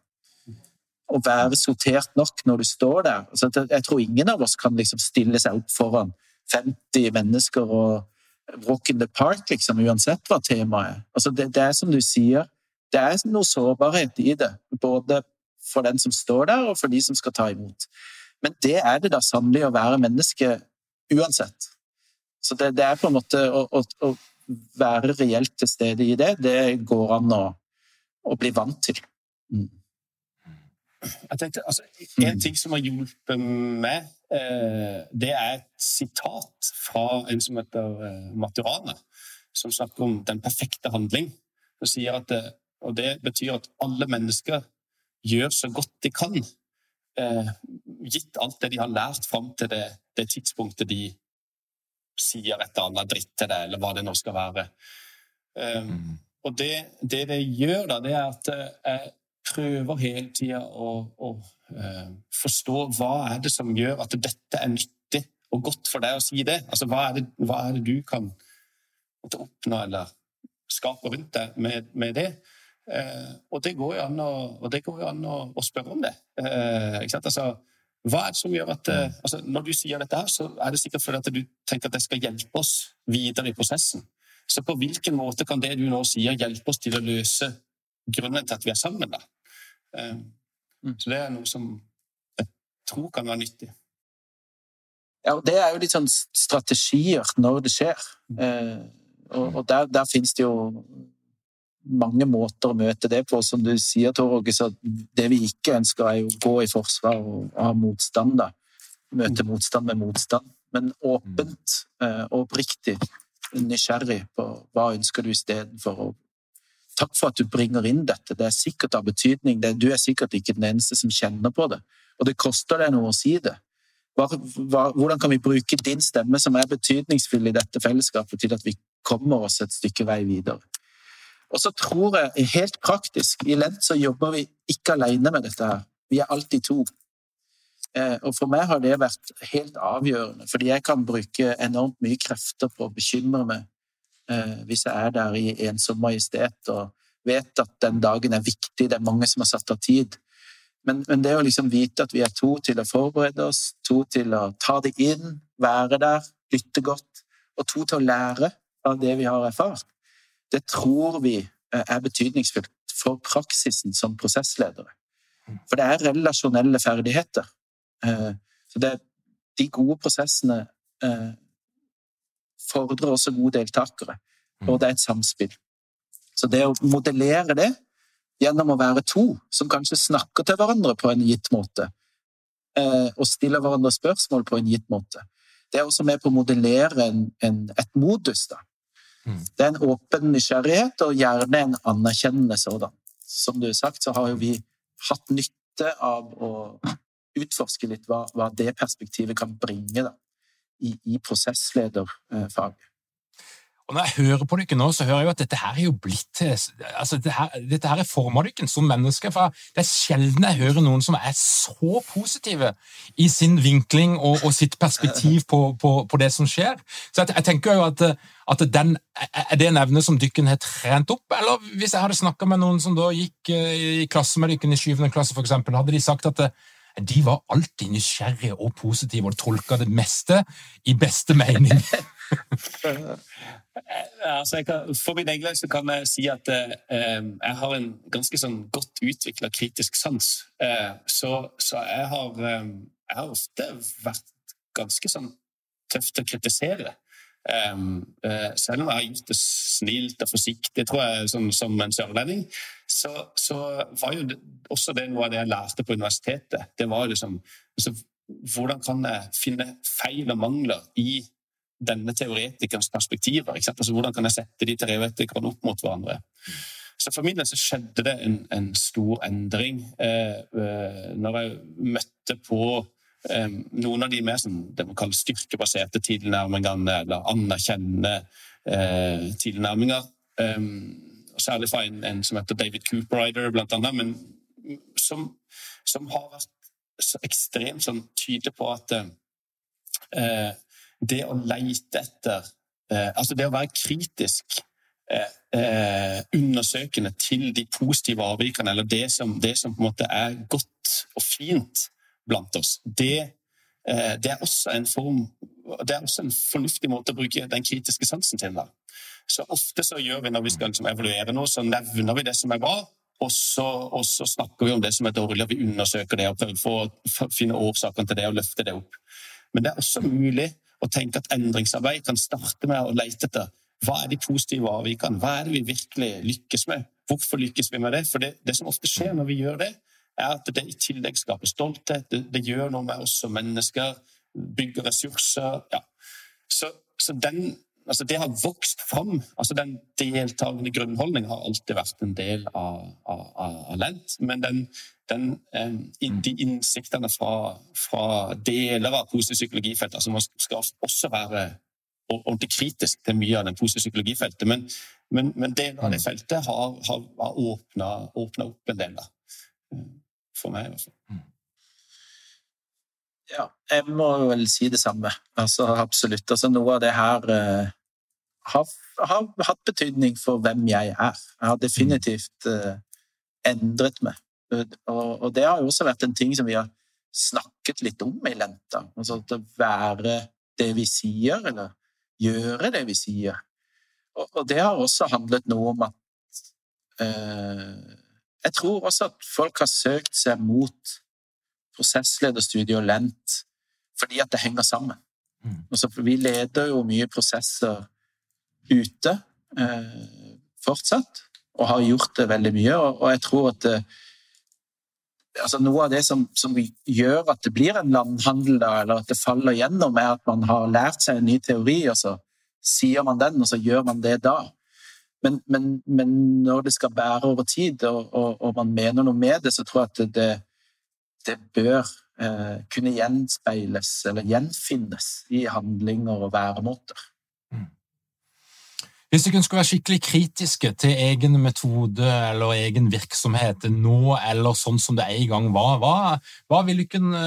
Og være sortert nok når du står der. Jeg tror ingen av oss kan liksom stille seg opp foran 50 mennesker og walk in the park, liksom, uansett hva temaet er. Altså, det, det, er som du sier, det er noe sårbarhet i det. Både for den som står der, og for de som skal ta imot. Men det er det da sannelig å være menneske uansett. Så det, det er på en måte å, å, å, være reelt til stede i det, det går an å, å bli vant til. Mm. Jeg tenkte, altså, En ting som har hjulpet meg, eh, det er et sitat fra en som heter eh, Maturana, som snakker om den perfekte handling. og sier at det, og det betyr at alle mennesker gjør så godt de kan, eh, gitt alt det de har lært fram til det, det, tidspunktet de sier et eller annet dritt til deg, eller hva det nå skal være. Um, mm. Og det, det, det gjør, da, det er at jeg prøver hele tida å, å uh, forstå hva er det som gjør at dette er nyttig og godt for deg å si det. Altså, hva er det, hva er det du kan oppnå eller skape rundt deg med, med det? Uh, og det går jo an, å, å, å, spørre om det. Uh, altså, hva er det som gjør at altså, Når du sier dette, her, så er det sikkert fordi at du tenker at det skal hjelpe oss videre i prosessen. Så på hvilken måte kan det du nå sier, hjelpe oss til å løse grunnen til at vi er sammen? da? Ehm, mm. Så det er noe som jeg tror kan være nyttig. Ja, og Det er jo litt sånn strategier når det skjer. Mm. Eh, og der, der, finnes det jo mange måter å møte det på. Som du sier, Torge, så det vi ikke ønsker, er å gå i forsvar og ha motstand. da. Møte motstand med motstand. Men åpent eh, og oppriktig nysgjerrig på hva ønsker du istedenfor. Takk for at du bringer inn dette. Det er sikkert av betydning. Du er sikkert ikke den eneste som kjenner på det. Og det koster deg noe å si det. Hvordan kan vi bruke din stemme, som er betydningsfull i dette fellesskapet, til at vi kommer oss et stykke vei videre? Og så tror jeg, helt praktisk, i Lent så jobber vi ikke alene med dette her. Vi er alltid to. Eh, og for meg har det vært helt avgjørende, fordi jeg kan bruke enormt mye krefter på å bekymre meg Eh, hvis jeg er der i ensom majestet og vet at den dagen er viktig, det er mange som har satt av tid. Men, men, det å liksom vite at vi er to til å forberede oss, to til å ta det inn, være der, lytte godt, og to til å lære av det vi har erfart, det tror vi eh, er betydningsfullt for praksisen som prosessledere. For det er relasjonelle ferdigheter. Eh, så det, de gode prosessene fordrer også gode deltakere. Og mm. det er et samspill. Så det å modellere det gjennom å være to som kanskje snakker til hverandre på en gitt måte, eh, og stiller hverandre spørsmål på en gitt måte, det er også med på å modellere en, en, et modus. da. Mm. Det er en åpen nysgjerrighet, og gjerne en anerkjennende sådan. Som du har sagt, så har jo vi hatt nytte av å utforske litt hva, hva det perspektivet kan bringe da, i, i prosesslederfaget. Og når jeg hører på dere nå, så hører jeg jo at dette her er jo blitt altså dette, her, dette her er forma dere som mennesker. for Det er sjelden jeg hører noen som er så positive i sin vinkling og, og sitt perspektiv på, på, på, det som skjer. Så jeg, jeg tenker jo at, at den, Er det en evne som dere har trent opp? Eller hvis jeg hadde snakka med noen som da gikk eh, i klasse med dere i syvende klasse, for eksempel, hadde de sagt at de var alltid nysgjerrige og positive og tolka det meste i beste mening. altså kan, for min egen del kan jeg si at eh, jeg har en ganske sånn godt utvikla kritisk sans. Eh, så, så jeg, har, eh, jeg, har, ofte vært ganske sånn tøft å kritisere. Um, uh, selv om jeg har gjort det snilt og forsiktig, tror jeg, som, som en sørlending, så, så, var jo også det noe av det jeg lærte på universitetet. Det var liksom altså, Hvordan kan jeg finne feil og mangler i denne teoretikerens perspektiver. Altså, hvordan kan jeg sette de teoretikerne opp mot hverandre? Så For min del så skjedde det en, en stor endring eh, eh, når jeg møtte på eh, noen av de mer som det man kaller styrkebaserte tilnærmingene, eller anerkjennende eh, tilnærminger. Eh, særlig fra en, en, som heter David Cooperrider, blant annet, men som, som har vært så ekstremt sånn tydelig på at eh, det å leite etter eh, Altså det å være kritisk eh, eh, undersøkende til de positive avvikene, eller det som, det som, på en måte er godt og fint blant oss, det, eh, det, er også en form det er også en fornuftig måte å bruke den kritiske sansen til. Da. Så ofte så gjør vi når vi skal liksom evaluere noe, så nevner vi det som er bra, og så, og så, snakker vi om det som er dårlig, og vi undersøker det og prøver å finne årsakene til det og løfte det opp. Men det er også mulig å tenke at endringsarbeid kan starte med å lete etter hva er de positive avvikene, hva er det vi virkelig lykkes med, hvorfor lykkes vi med det? For det, det som ofte skjer når vi gjør det, er at det i tillegg skaper stolthet, det, det gjør noe med oss som mennesker, bygger ressurser. ja. Så, så den altså det har vokst fram. altså Den deltakende grunnholdningen har alltid vært en del av, av, av Lent. Men den, den, de innsiktene fra, fra, deler av positiv psykologifeltet altså Man skal også være ordentlig kritisk til mye av den positive psykologifeltet, men, men, men deler av det feltet har, har, har åpna, opp en del. Da. For meg, i. Mm. Ja, jeg må vel si det samme. Altså, absolutt. Altså, noe av det her uh, har, har, hatt betydning for hvem jeg er. Jeg har definitivt uh, endret meg. Og, og, det har jo også vært en ting som vi har snakket litt om i Lenta. Altså å være det vi sier, eller gjøre det vi sier. Og, og det har også handlet noe om at uh, Jeg tror også at folk har søkt seg mot prosesslederstudiet og Lent fordi at det henger sammen. Mm. Altså, vi leder jo mye prosesser ute eh, fortsatt, og har gjort det veldig mye. Og, og jeg tror at det, altså Noe av det som, som, gjør at det blir en landhandel, da, eller at det faller gjennom, er at man har lært seg en ny teori, og så sier man den, og så gjør man det da. Men, men, men når det skal bære over tid, og, og, og, man mener noe med det, så tror jeg at det, det bør eh, kunne gjenspeiles eller gjenfinnes i handlinger og væremåter. Hvis dere skulle være skikkelig kritiske til egen metode eller egen virksomhet nå eller sånn som det en gang var, hva, hva vil du kunne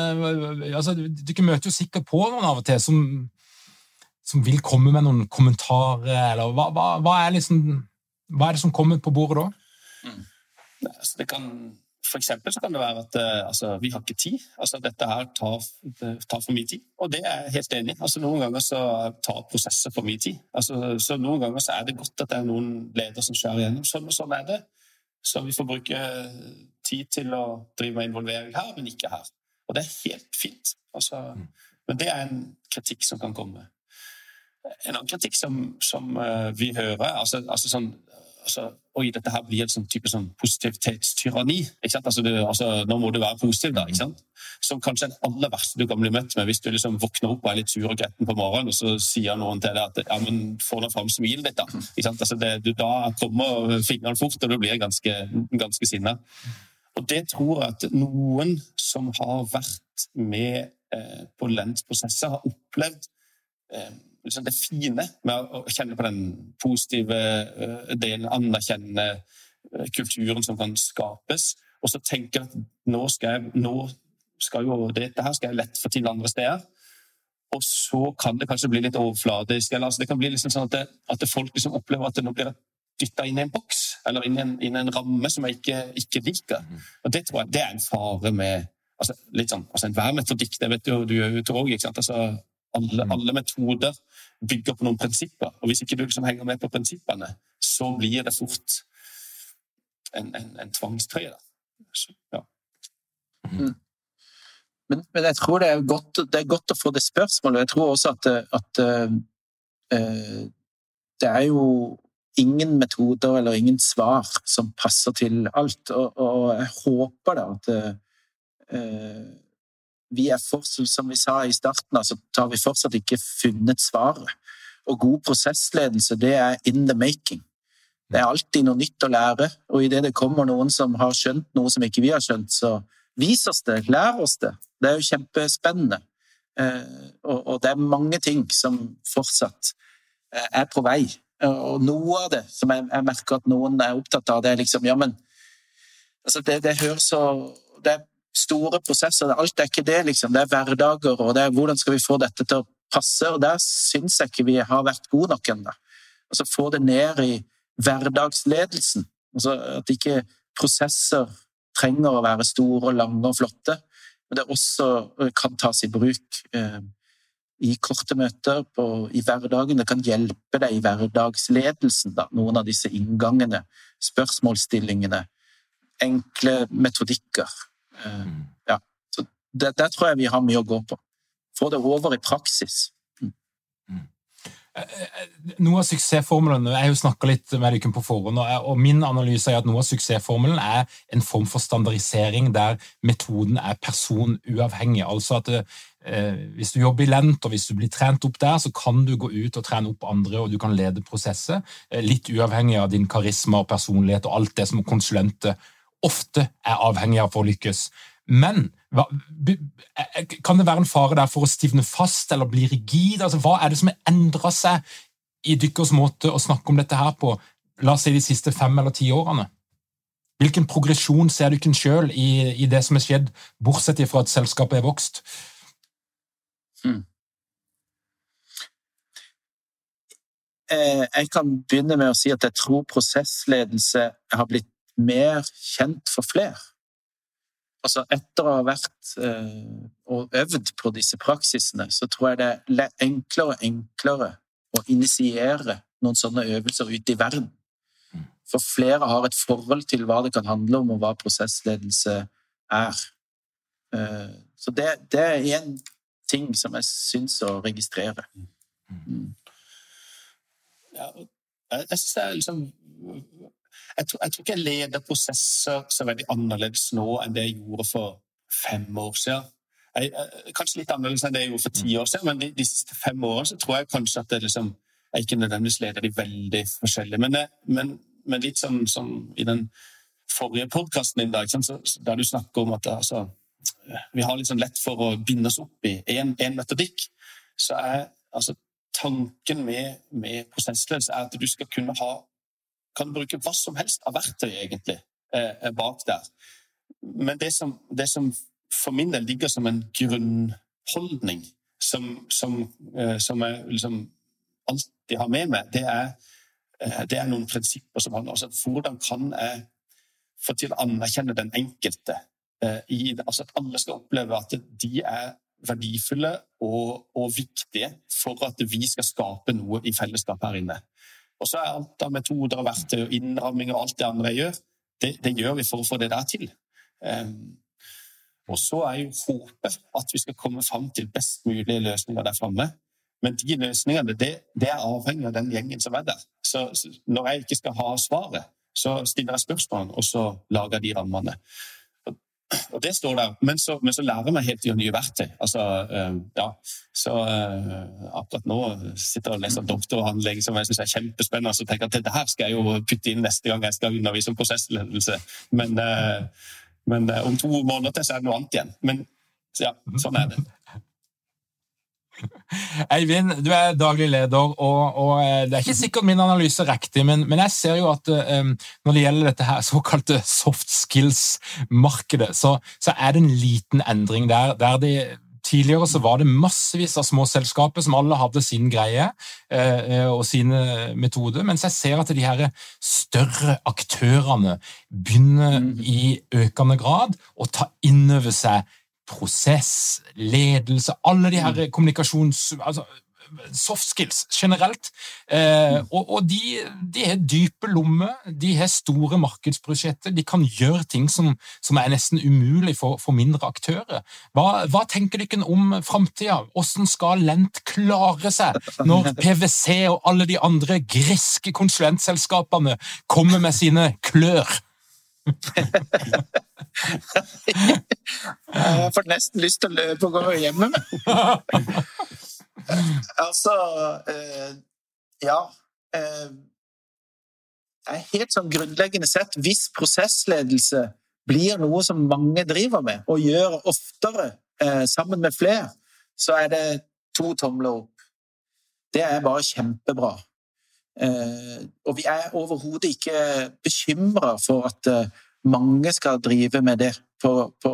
altså, Du møter jo sikkert på noen av og til som, som vil komme med noen kommentarer, eller hva, hva, hva, er, liksom, hva er det som kommer på bordet da? Mm. Altså, det kan for eksempel så kan det være at eh, altså, vi har ikke tid. Altså, dette her tar, tar, for mye tid. Og det er jeg helt enig i. Altså, noen ganger så tar prosesser for mye tid. Altså, så noen ganger så er det godt at det er noen ledere som skjærer igjennom. Sånn, sånn er det. Så vi får bruke tid til å drive med involvering her, men ikke her. Og det er helt fint. Altså, men det er en kritikk som kan komme. En annen kritikk som, som uh, vi hører, altså, altså sånn altså, Oi, dette her blir et sånn type sånn positivitetstyranni. Altså, altså, nå må du være positiv, da. ikke sant? Som kanskje er det aller verste du kan bli møtt med hvis du liksom våkner opp og er litt sur og gretten på morgenen, og så sier noen til deg at ja, men få nå fram smilet ditt, da. Ikke sant? Altså, det, du, da kommer fingrene fort, og du blir ganske, ganske sinna. Og det tror jeg at noen som har vært med eh, på lensprosesser, har opplevd eh, liksom det fine med å kjenne på den positive uh, delen, anerkjenne uh, kulturen som kan skapes, og så tenke at nå skal, jeg, nå skal jo dette her skal jeg lett få til andre steder. Og så kan det kanskje bli litt overfladisk. eller altså Det kan bli liksom sånn at, det, at folk liksom opplever at det nå blir dytta inn i en boks eller inn i en, inn i en ramme som jeg ikke, ikke, liker. Mm. Og Det tror jeg det er en fare med altså, litt sånn, altså Enhver metodikk, det vet du jo du òg. Altså, alle, mm. alle, metoder bygger på noen prinsipper. Og hvis ikke du liksom henger med på prinsippene, så blir det fort en, en, en tvangstrøye. Så, ja. Mm. Men, men, jeg tror det er, godt, det er, godt, å få det spørsmålet. Jeg tror også at, at uh, det er jo ingen metoder eller ingen svar som passer til alt. Og, og jeg håper da at uh, vi er fortsatt, som vi sa i starten, altså har vi fortsatt ikke funnet svaret. Og god prosessledelse, det er in the making. Det er alltid noe nytt å lære, og idet det kommer noen som har skjønt noe som ikke vi har skjønt, så vis oss det, lær oss det. Det er jo kjempespennende. Eh, og det er mange ting som fortsatt eh, er på vei. Og noe av det som jeg, merker at noen er opptatt av, det er liksom Ja, men altså det, det høres så Det er store prosesser. Alt er ikke det, liksom. Det er hverdager, og det er hvordan skal vi få dette til å passe? Og der syns jeg ikke vi har vært gode nok ennå. Altså få det ned i hverdagsledelsen. Altså at ikke prosesser trenger å være store lange og flotte, men det også eh, kan tas i bruk eh, i korte møter på, i hverdagen. Det kan hjelpe deg i hverdagsledelsen, da. noen av disse inngangene, spørsmålsstillingene, enkle metodikker. Eh, mm. ja. Så der, der tror jeg vi har mye å gå på. Få det over i praksis. Noe av suksessformelen Jeg har jo snakka litt med dere på forhånd, og min analyse er at noe av suksessformelen er en form for standardisering der metoden er personuavhengig. Altså at eh, Hvis du jobber i Lent og hvis du blir trent opp der, så kan du gå ut og trene opp andre, og du kan lede prosesser, eh, litt uavhengig av din karisma og personlighet og alt det som konsulenter ofte er avhengig av for å lykkes. Men kan det være en fare der for å stivne fast eller bli rigid? Altså, hva er det som har endra seg i dykkers måte å snakke om dette her på la oss si de siste fem eller ti årene? Hvilken progresjon ser du ikke sjøl i, i, det som har skjedd, bortsett fra at selskapet er vokst? Hmm. Eh, jeg kan begynne med å si at jeg tror prosessledelse har blitt mer kjent for flere altså etter å ha vært eh, og øvd på disse praksisene, så tror jeg det er enklere og enklere å initiere noen sånne øvelser ute i verden. For flere har et forhold til hva det kan handle om, og hva prosessledelse er. Eh, så det, det er én ting som jeg syns å registrere. Mm. Ja, jeg syns det er liksom jeg tror, jeg tror ikke jeg leder prosesser så veldig annerledes nå enn det jeg gjorde for fem år siden. Jeg, kanskje litt annerledes enn det jeg gjorde for ti år siden, men de, de siste fem årene så tror jeg kanskje at det liksom, jeg ikke nødvendigvis leder de veldig forskjellig. Men, men, men litt sånn som i den forrige podkasten din, da, så, der du snakker om at altså, vi har liksom lett for å binde oss opp i én metodikk, så er altså, tanken med, med prosessledelse at du skal kunne ha kan bruke hva som helst av verktøy, egentlig, eh, bak der. Men det som, det som, for min del ligger som en grunnholdning, som, som, eh, som jeg liksom alltid har med meg, det er, eh, det er noen prinsipper som handler om altså, hvordan kan jeg få til å anerkjenne den enkelte. I, altså at alle skal oppleve at de er verdifulle og, og, viktige for at vi skal skape noe i fellesskap her inne. Og så er alt av metoder og verktøy og innramming og alt det andre jeg gjør, det, det, gjør vi for å få det der til. Um, og så er jo håpet at vi skal komme fram til best mulige løsninger der framme. Men de løsningene det, det, er avhengig av den gjengen som er der. Så, så når jeg ikke skal ha svaret, så stiller jeg spørsmål, og så lager de rammene. Og det står der. Men så, men så lærer vi helt nye verktøy. Altså, uh, ja. Så uh, akkurat nå sitter jeg og leser doktoravhandling som jeg syns er kjempespennende. Så tenker at dette her skal jeg jo putte inn neste gang jeg skal undervise om prosessledelse. Men, uh, men om to måneder til så er det noe annet igjen. Men ja, sånn er det. Eivind, du er daglig leder, og, og, eh, det er ikke sikkert min analyse er riktig, men, men, jeg ser jo at um, når det gjelder dette her såkalte soft skills-markedet, så, så, er det en liten endring der. der de Tidligere så var det massevis av små selskaper som alle hadde sin greie uh, og sine metoder, mens jeg ser at de her større aktørene begynner mm. i økende grad å ta inn over seg prosess, ledelse, alle de her mm. kommunikasjons... Altså, soft skills generelt. Eh, mm. og, og de, de, har dype lommer, de har store markedsbudsjetter, de kan gjøre ting som, som er nesten umulig for, for mindre aktører. Hva, hva tenker dere om framtida? Hvordan skal Lent klare seg når PwC og alle de andre griske konsulentselskapene kommer med sine klør? Jeg får nesten lyst til å løpe og gå hjemme med. altså eh, Ja. Eh, helt sånn grunnleggende sett, hvis prosessledelse blir noe som mange driver med, og gjør oftere eh, sammen med flere, så er det to tomler opp. Det er bare kjempebra. Og vi er overhodet ikke bekymra for at mange skal drive med det på, på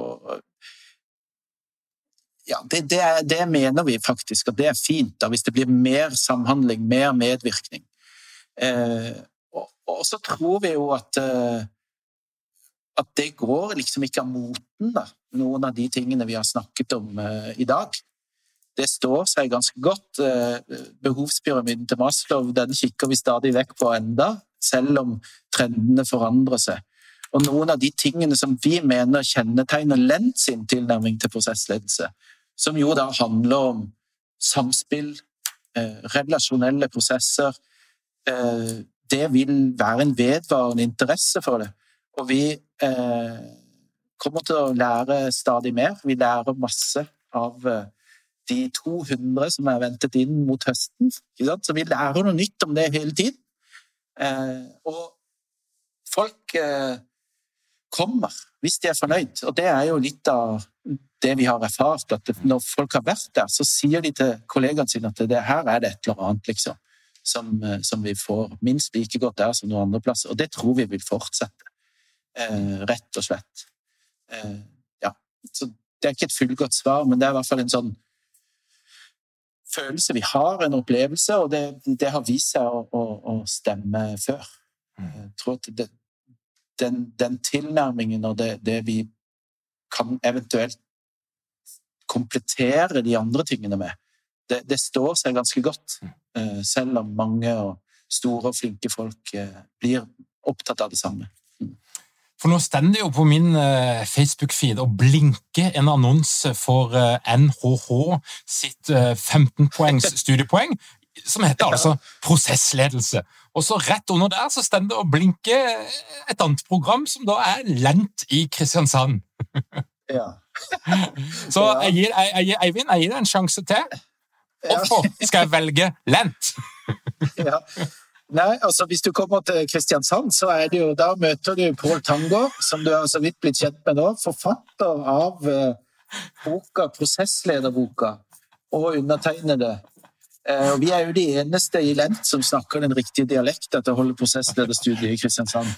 ja, det, det, det, mener vi faktisk, at det er fint da, hvis det blir mer samhandling, mer medvirkning. Eh, og, og, så tror vi jo at eh, at det går liksom ikke av moten, da, noen av de tingene vi har snakket om eh, i dag det står seg ganske godt. Eh, behovspyramiden til Maslow den kikker vi stadig vekk på enda, selv om trendene forandrer seg. Og noen av de tingene som vi mener kjennetegner Lent sin tilnærming til prosessledelse, som jo da handler om samspill, eh, relasjonelle prosesser eh, Det vil være en vedvarende interesse for det. Og vi kommer til å lære stadig mer. Vi lærer masse av de 200 som er ventet inn mot høsten. Så vi lærer noe nytt om det hele tiden. Eh, og folk eh, kommer hvis de er fornøyd, og det er jo litt av det vi har erfart. At når folk har vært der, så sier de til kollegaene sine at det her er det et eller annet, liksom. Som, eh, som vi får minst like godt der som noen andre plasser. Og det tror vi vil fortsette. rett og slett. ja. Så det er ikke et fullgodt svar, men det er i hvert fall en sånn følelse, vi har en opplevelse, og det, det har vist seg å, å, å, stemme før. Mm. Jeg tror at det, den, den, tilnærmingen og det, det, vi kan eventuelt komplettere de andre tingene med, det, det står seg ganske godt. Mm. Eh, selv om mange og store og flinke folk eh, blir opptatt av det samme. For nå stender det jo på min uh, Facebook-feed og blinker en annonse for NHH eh, sitt 15-poengs eh, studiepoeng, som heter altså prosessledelse. Og så rett under der så stender det og blinker et annet program, som da er Lent i Kristiansand. ja. så jeg gir, jeg, jeg, Eivind, jeg gir deg en sjanse til. Hvorfor skal jeg velge Lent? ja. Nei, altså Hvis du kommer til Kristiansand, så er det jo, da møter du Pål Tangård, som du har så vidt blitt kjent med nå. Forfatter av uh, boka, prosesslederboka, og undertegnede. Uh, og vi er jo de eneste i Lent som snakker den riktige dialekten til å holde prosesslederstudiet i Kristiansand.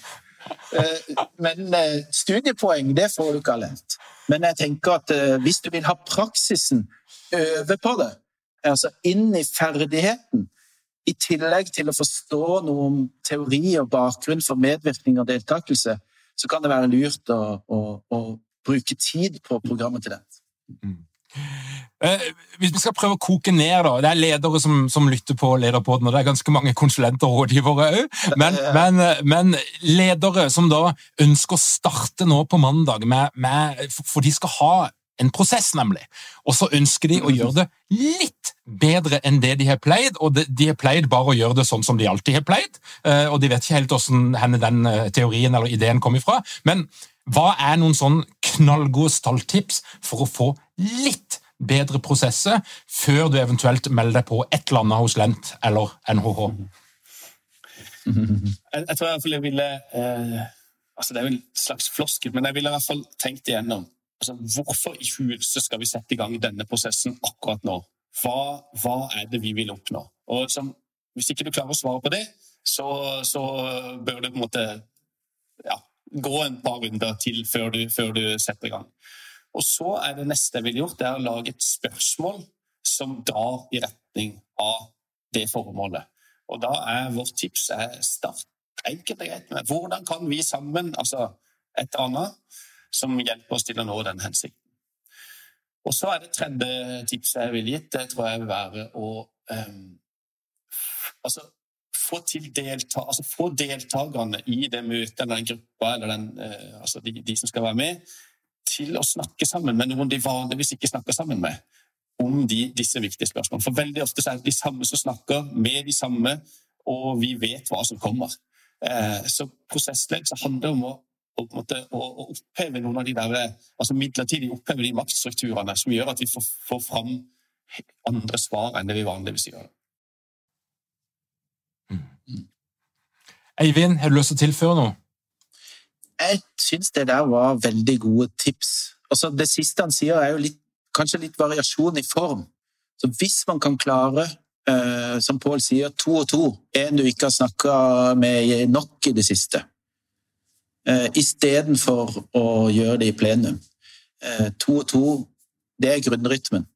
Uh, men studiepoeng, det får du ikke av Lent. Men jeg tenker at hvis du vil ha praksisen, øve på det. Altså inn i ferdigheten i tillegg til å forstå noe om teori og bakgrunn for medvirkning og deltakelse, så kan det være lurt å, å, å bruke tid på programmet til det. Mm. Eh, hvis vi skal prøve å koke ned, da. Det er ledere som, som lytter på Lederpodden, og det er ganske mange konsulenter og rådgivere òg. Men, men, men, ledere som da ønsker å starte nå på mandag, med, med, for de skal ha en prosess, nemlig. Og så ønsker de å gjøre det litt bedre enn det de har pleid, og de har pleid bare å gjøre det sånn som de alltid har pleid. Eh, og de vet ikke helt hvordan den eh, teorien eller ideen kom ifra. Men hva er noen sånn knallgode stalltips for å få litt bedre prosesser før du eventuelt melder deg på et eller annet hos Lent eller NHH? Jeg, jeg tror i hvert fall jeg ville eh, altså Det er jo en slags floskel, men jeg ville i hvert fall tenkt igjennom altså, hvorfor i huset skal vi sette i gang denne prosessen akkurat nå? hva, hva er det vi vil oppnå? Og som, Hvis ikke du klarer å svare på det, så, så bør du på en måte ja, gå en par runder til før du, før du setter i gang. Og så er det neste jeg ville gjort, det er å lage et spørsmål som drar i retning av det formålet. Og da er vårt tips er start enkelt og greit med hvordan kan vi sammen, altså et eller annet, som hjelper oss til å nå den hensikten. Og så er det tredje tipset jeg ville gitt, det tror jeg vil være å um, altså, få, delta, altså, få deltakerne i det møtet eller den gruppa eller den, uh, altså de, de, som skal være med, til å snakke sammen med noen de vanligvis ikke snakker sammen med om de, disse viktige spørsmålene. For veldig ofte er det de samme som snakker med de samme, og vi vet hva som kommer. Eh, så prosessledelse handler om å å, måte, å, å, oppheve noen av de der, altså midlertidig oppheve de maktstrukturene som gjør at vi får, får fram andre svar enn det vi vanligvis gjør. Mm. Eivind, har du lyst til å tilføre noe? Jeg syns det der var veldig gode tips. Også det siste han sier, er jo litt, kanskje litt variasjon i form. Så hvis man kan klare, eh, som Pål sier, to og to, en du ikke har snakka med nok i det siste, eh, istedenfor å gjøre det i plenum. Eh, to og to, det er grunnrytmen.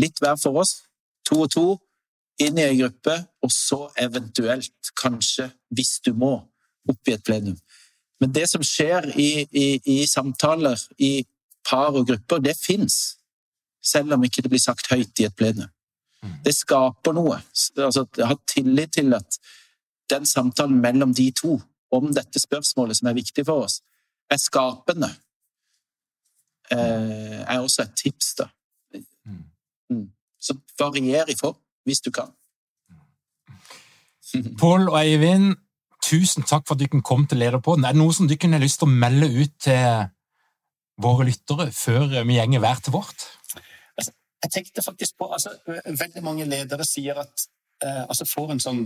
Litt hver for oss. To og to, inn i ei gruppe, og så eventuelt, kanskje, hvis du må, opp i et plenum. Men det som skjer i, i, i samtaler i par og grupper, det fins. Selv om ikke det blir sagt høyt i et plenum. Mm. Det skaper noe. Altså, jeg har tillit til at den samtalen mellom de to om dette spørsmålet som er viktig for oss, er skapende, eh, er også et tips, da. Mm. mm. Så varier i form, hvis du kan. Pål og Eivind, tusen takk for at dere kom til Lederpodden. Er det noe som dere har lyst til å melde ut til våre lyttere før vi gjenger hver til vårt? Altså, jeg tenkte faktisk på altså, Veldig mange ledere sier at eh, altså får en sånn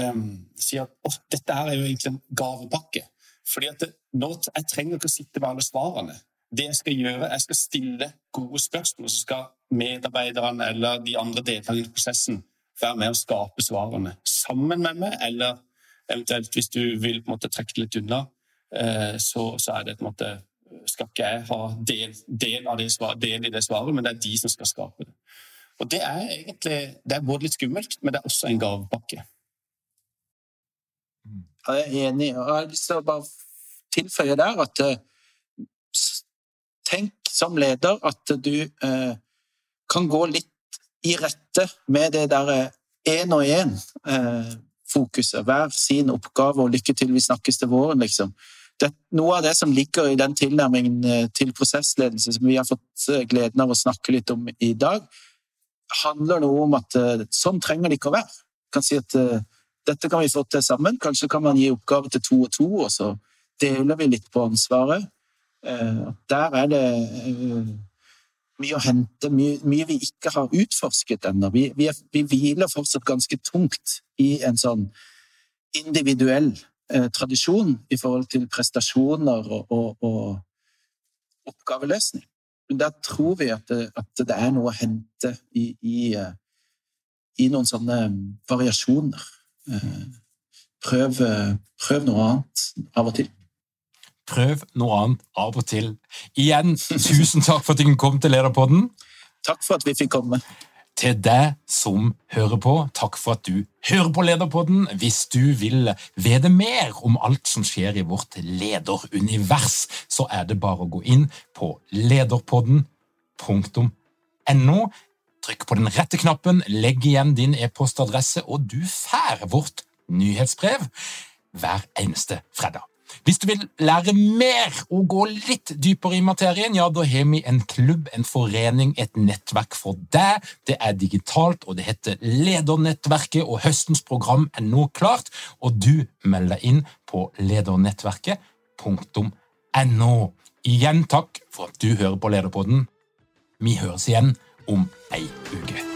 eh, sier at oh, dette er jo egentlig en gavepakke. Fordi at det, nå, Jeg trenger ikke å sitte med alle svarene. Det jeg skal gjøre, jeg skal stille gode spørsmål, så skal medarbeiderne eller de andre deltakerne i prosessen være med å skape svarene sammen med meg, eller eventuelt hvis du vil på en måte trekke det litt unna, eh, så, så, er det på en måte skal ikke jeg ha del, del, av det svaret, del i det svaret, men det er de som skal skape det. Og Det er egentlig det er både litt skummelt, men det er også en gavepakke. Jeg er enig. og Jeg har lyst til å bare tilføye der at eh, tenk som leder at du eh, kan gå litt i rette med det derre én og én-fokuset. Eh, Hver sin oppgave og lykke til, vi snakkes til våren, liksom. Det, noe av det som ligger i den tilnærmingen eh, til prosessledelse som vi har fått eh, gleden av å snakke litt om i dag, handler noe om at sånn trenger det ikke å være. Jeg kan si at dette kan vi få til sammen. Kanskje kan man gi oppgave til to og to, og så deler vi litt på ansvaret. Eh, der er det eh, mye å hente, mye, mye vi ikke har utforsket ennå. Vi, vi, vi, hviler fortsatt ganske tungt i en sånn individuell eh, tradisjon i forhold til prestasjoner og, og, og oppgaveløsning. Men der tror vi at det, at det, er noe å hente i, i, eh, i noen sånne variasjoner. Prøv, prøv noe annet av og til. Prøv noe annet av og til. Igjen, tusen takk for at du kom til Lederpodden. Takk for at vi fikk komme. Til deg som hører på, takk for at du hører på Lederpodden. Hvis du vil vite mer om alt som skjer i vårt lederunivers, så er det bare å gå inn på lederpodden.no. Trykk på den rette knappen, legg igjen din e-postadresse, og du får vårt nyhetsbrev hver eneste fredag. Hvis du vil lære mer og gå litt dypere i materien, ja, da har vi en klubb, en forening, et nettverk for deg. Det er digitalt, og det heter Ledernettverket, og høstens program er nå klart. Og du melder inn på ledernettverket.no. Igjen takk for at du hører på Lederpodden. Vi høres igjen om ei uke.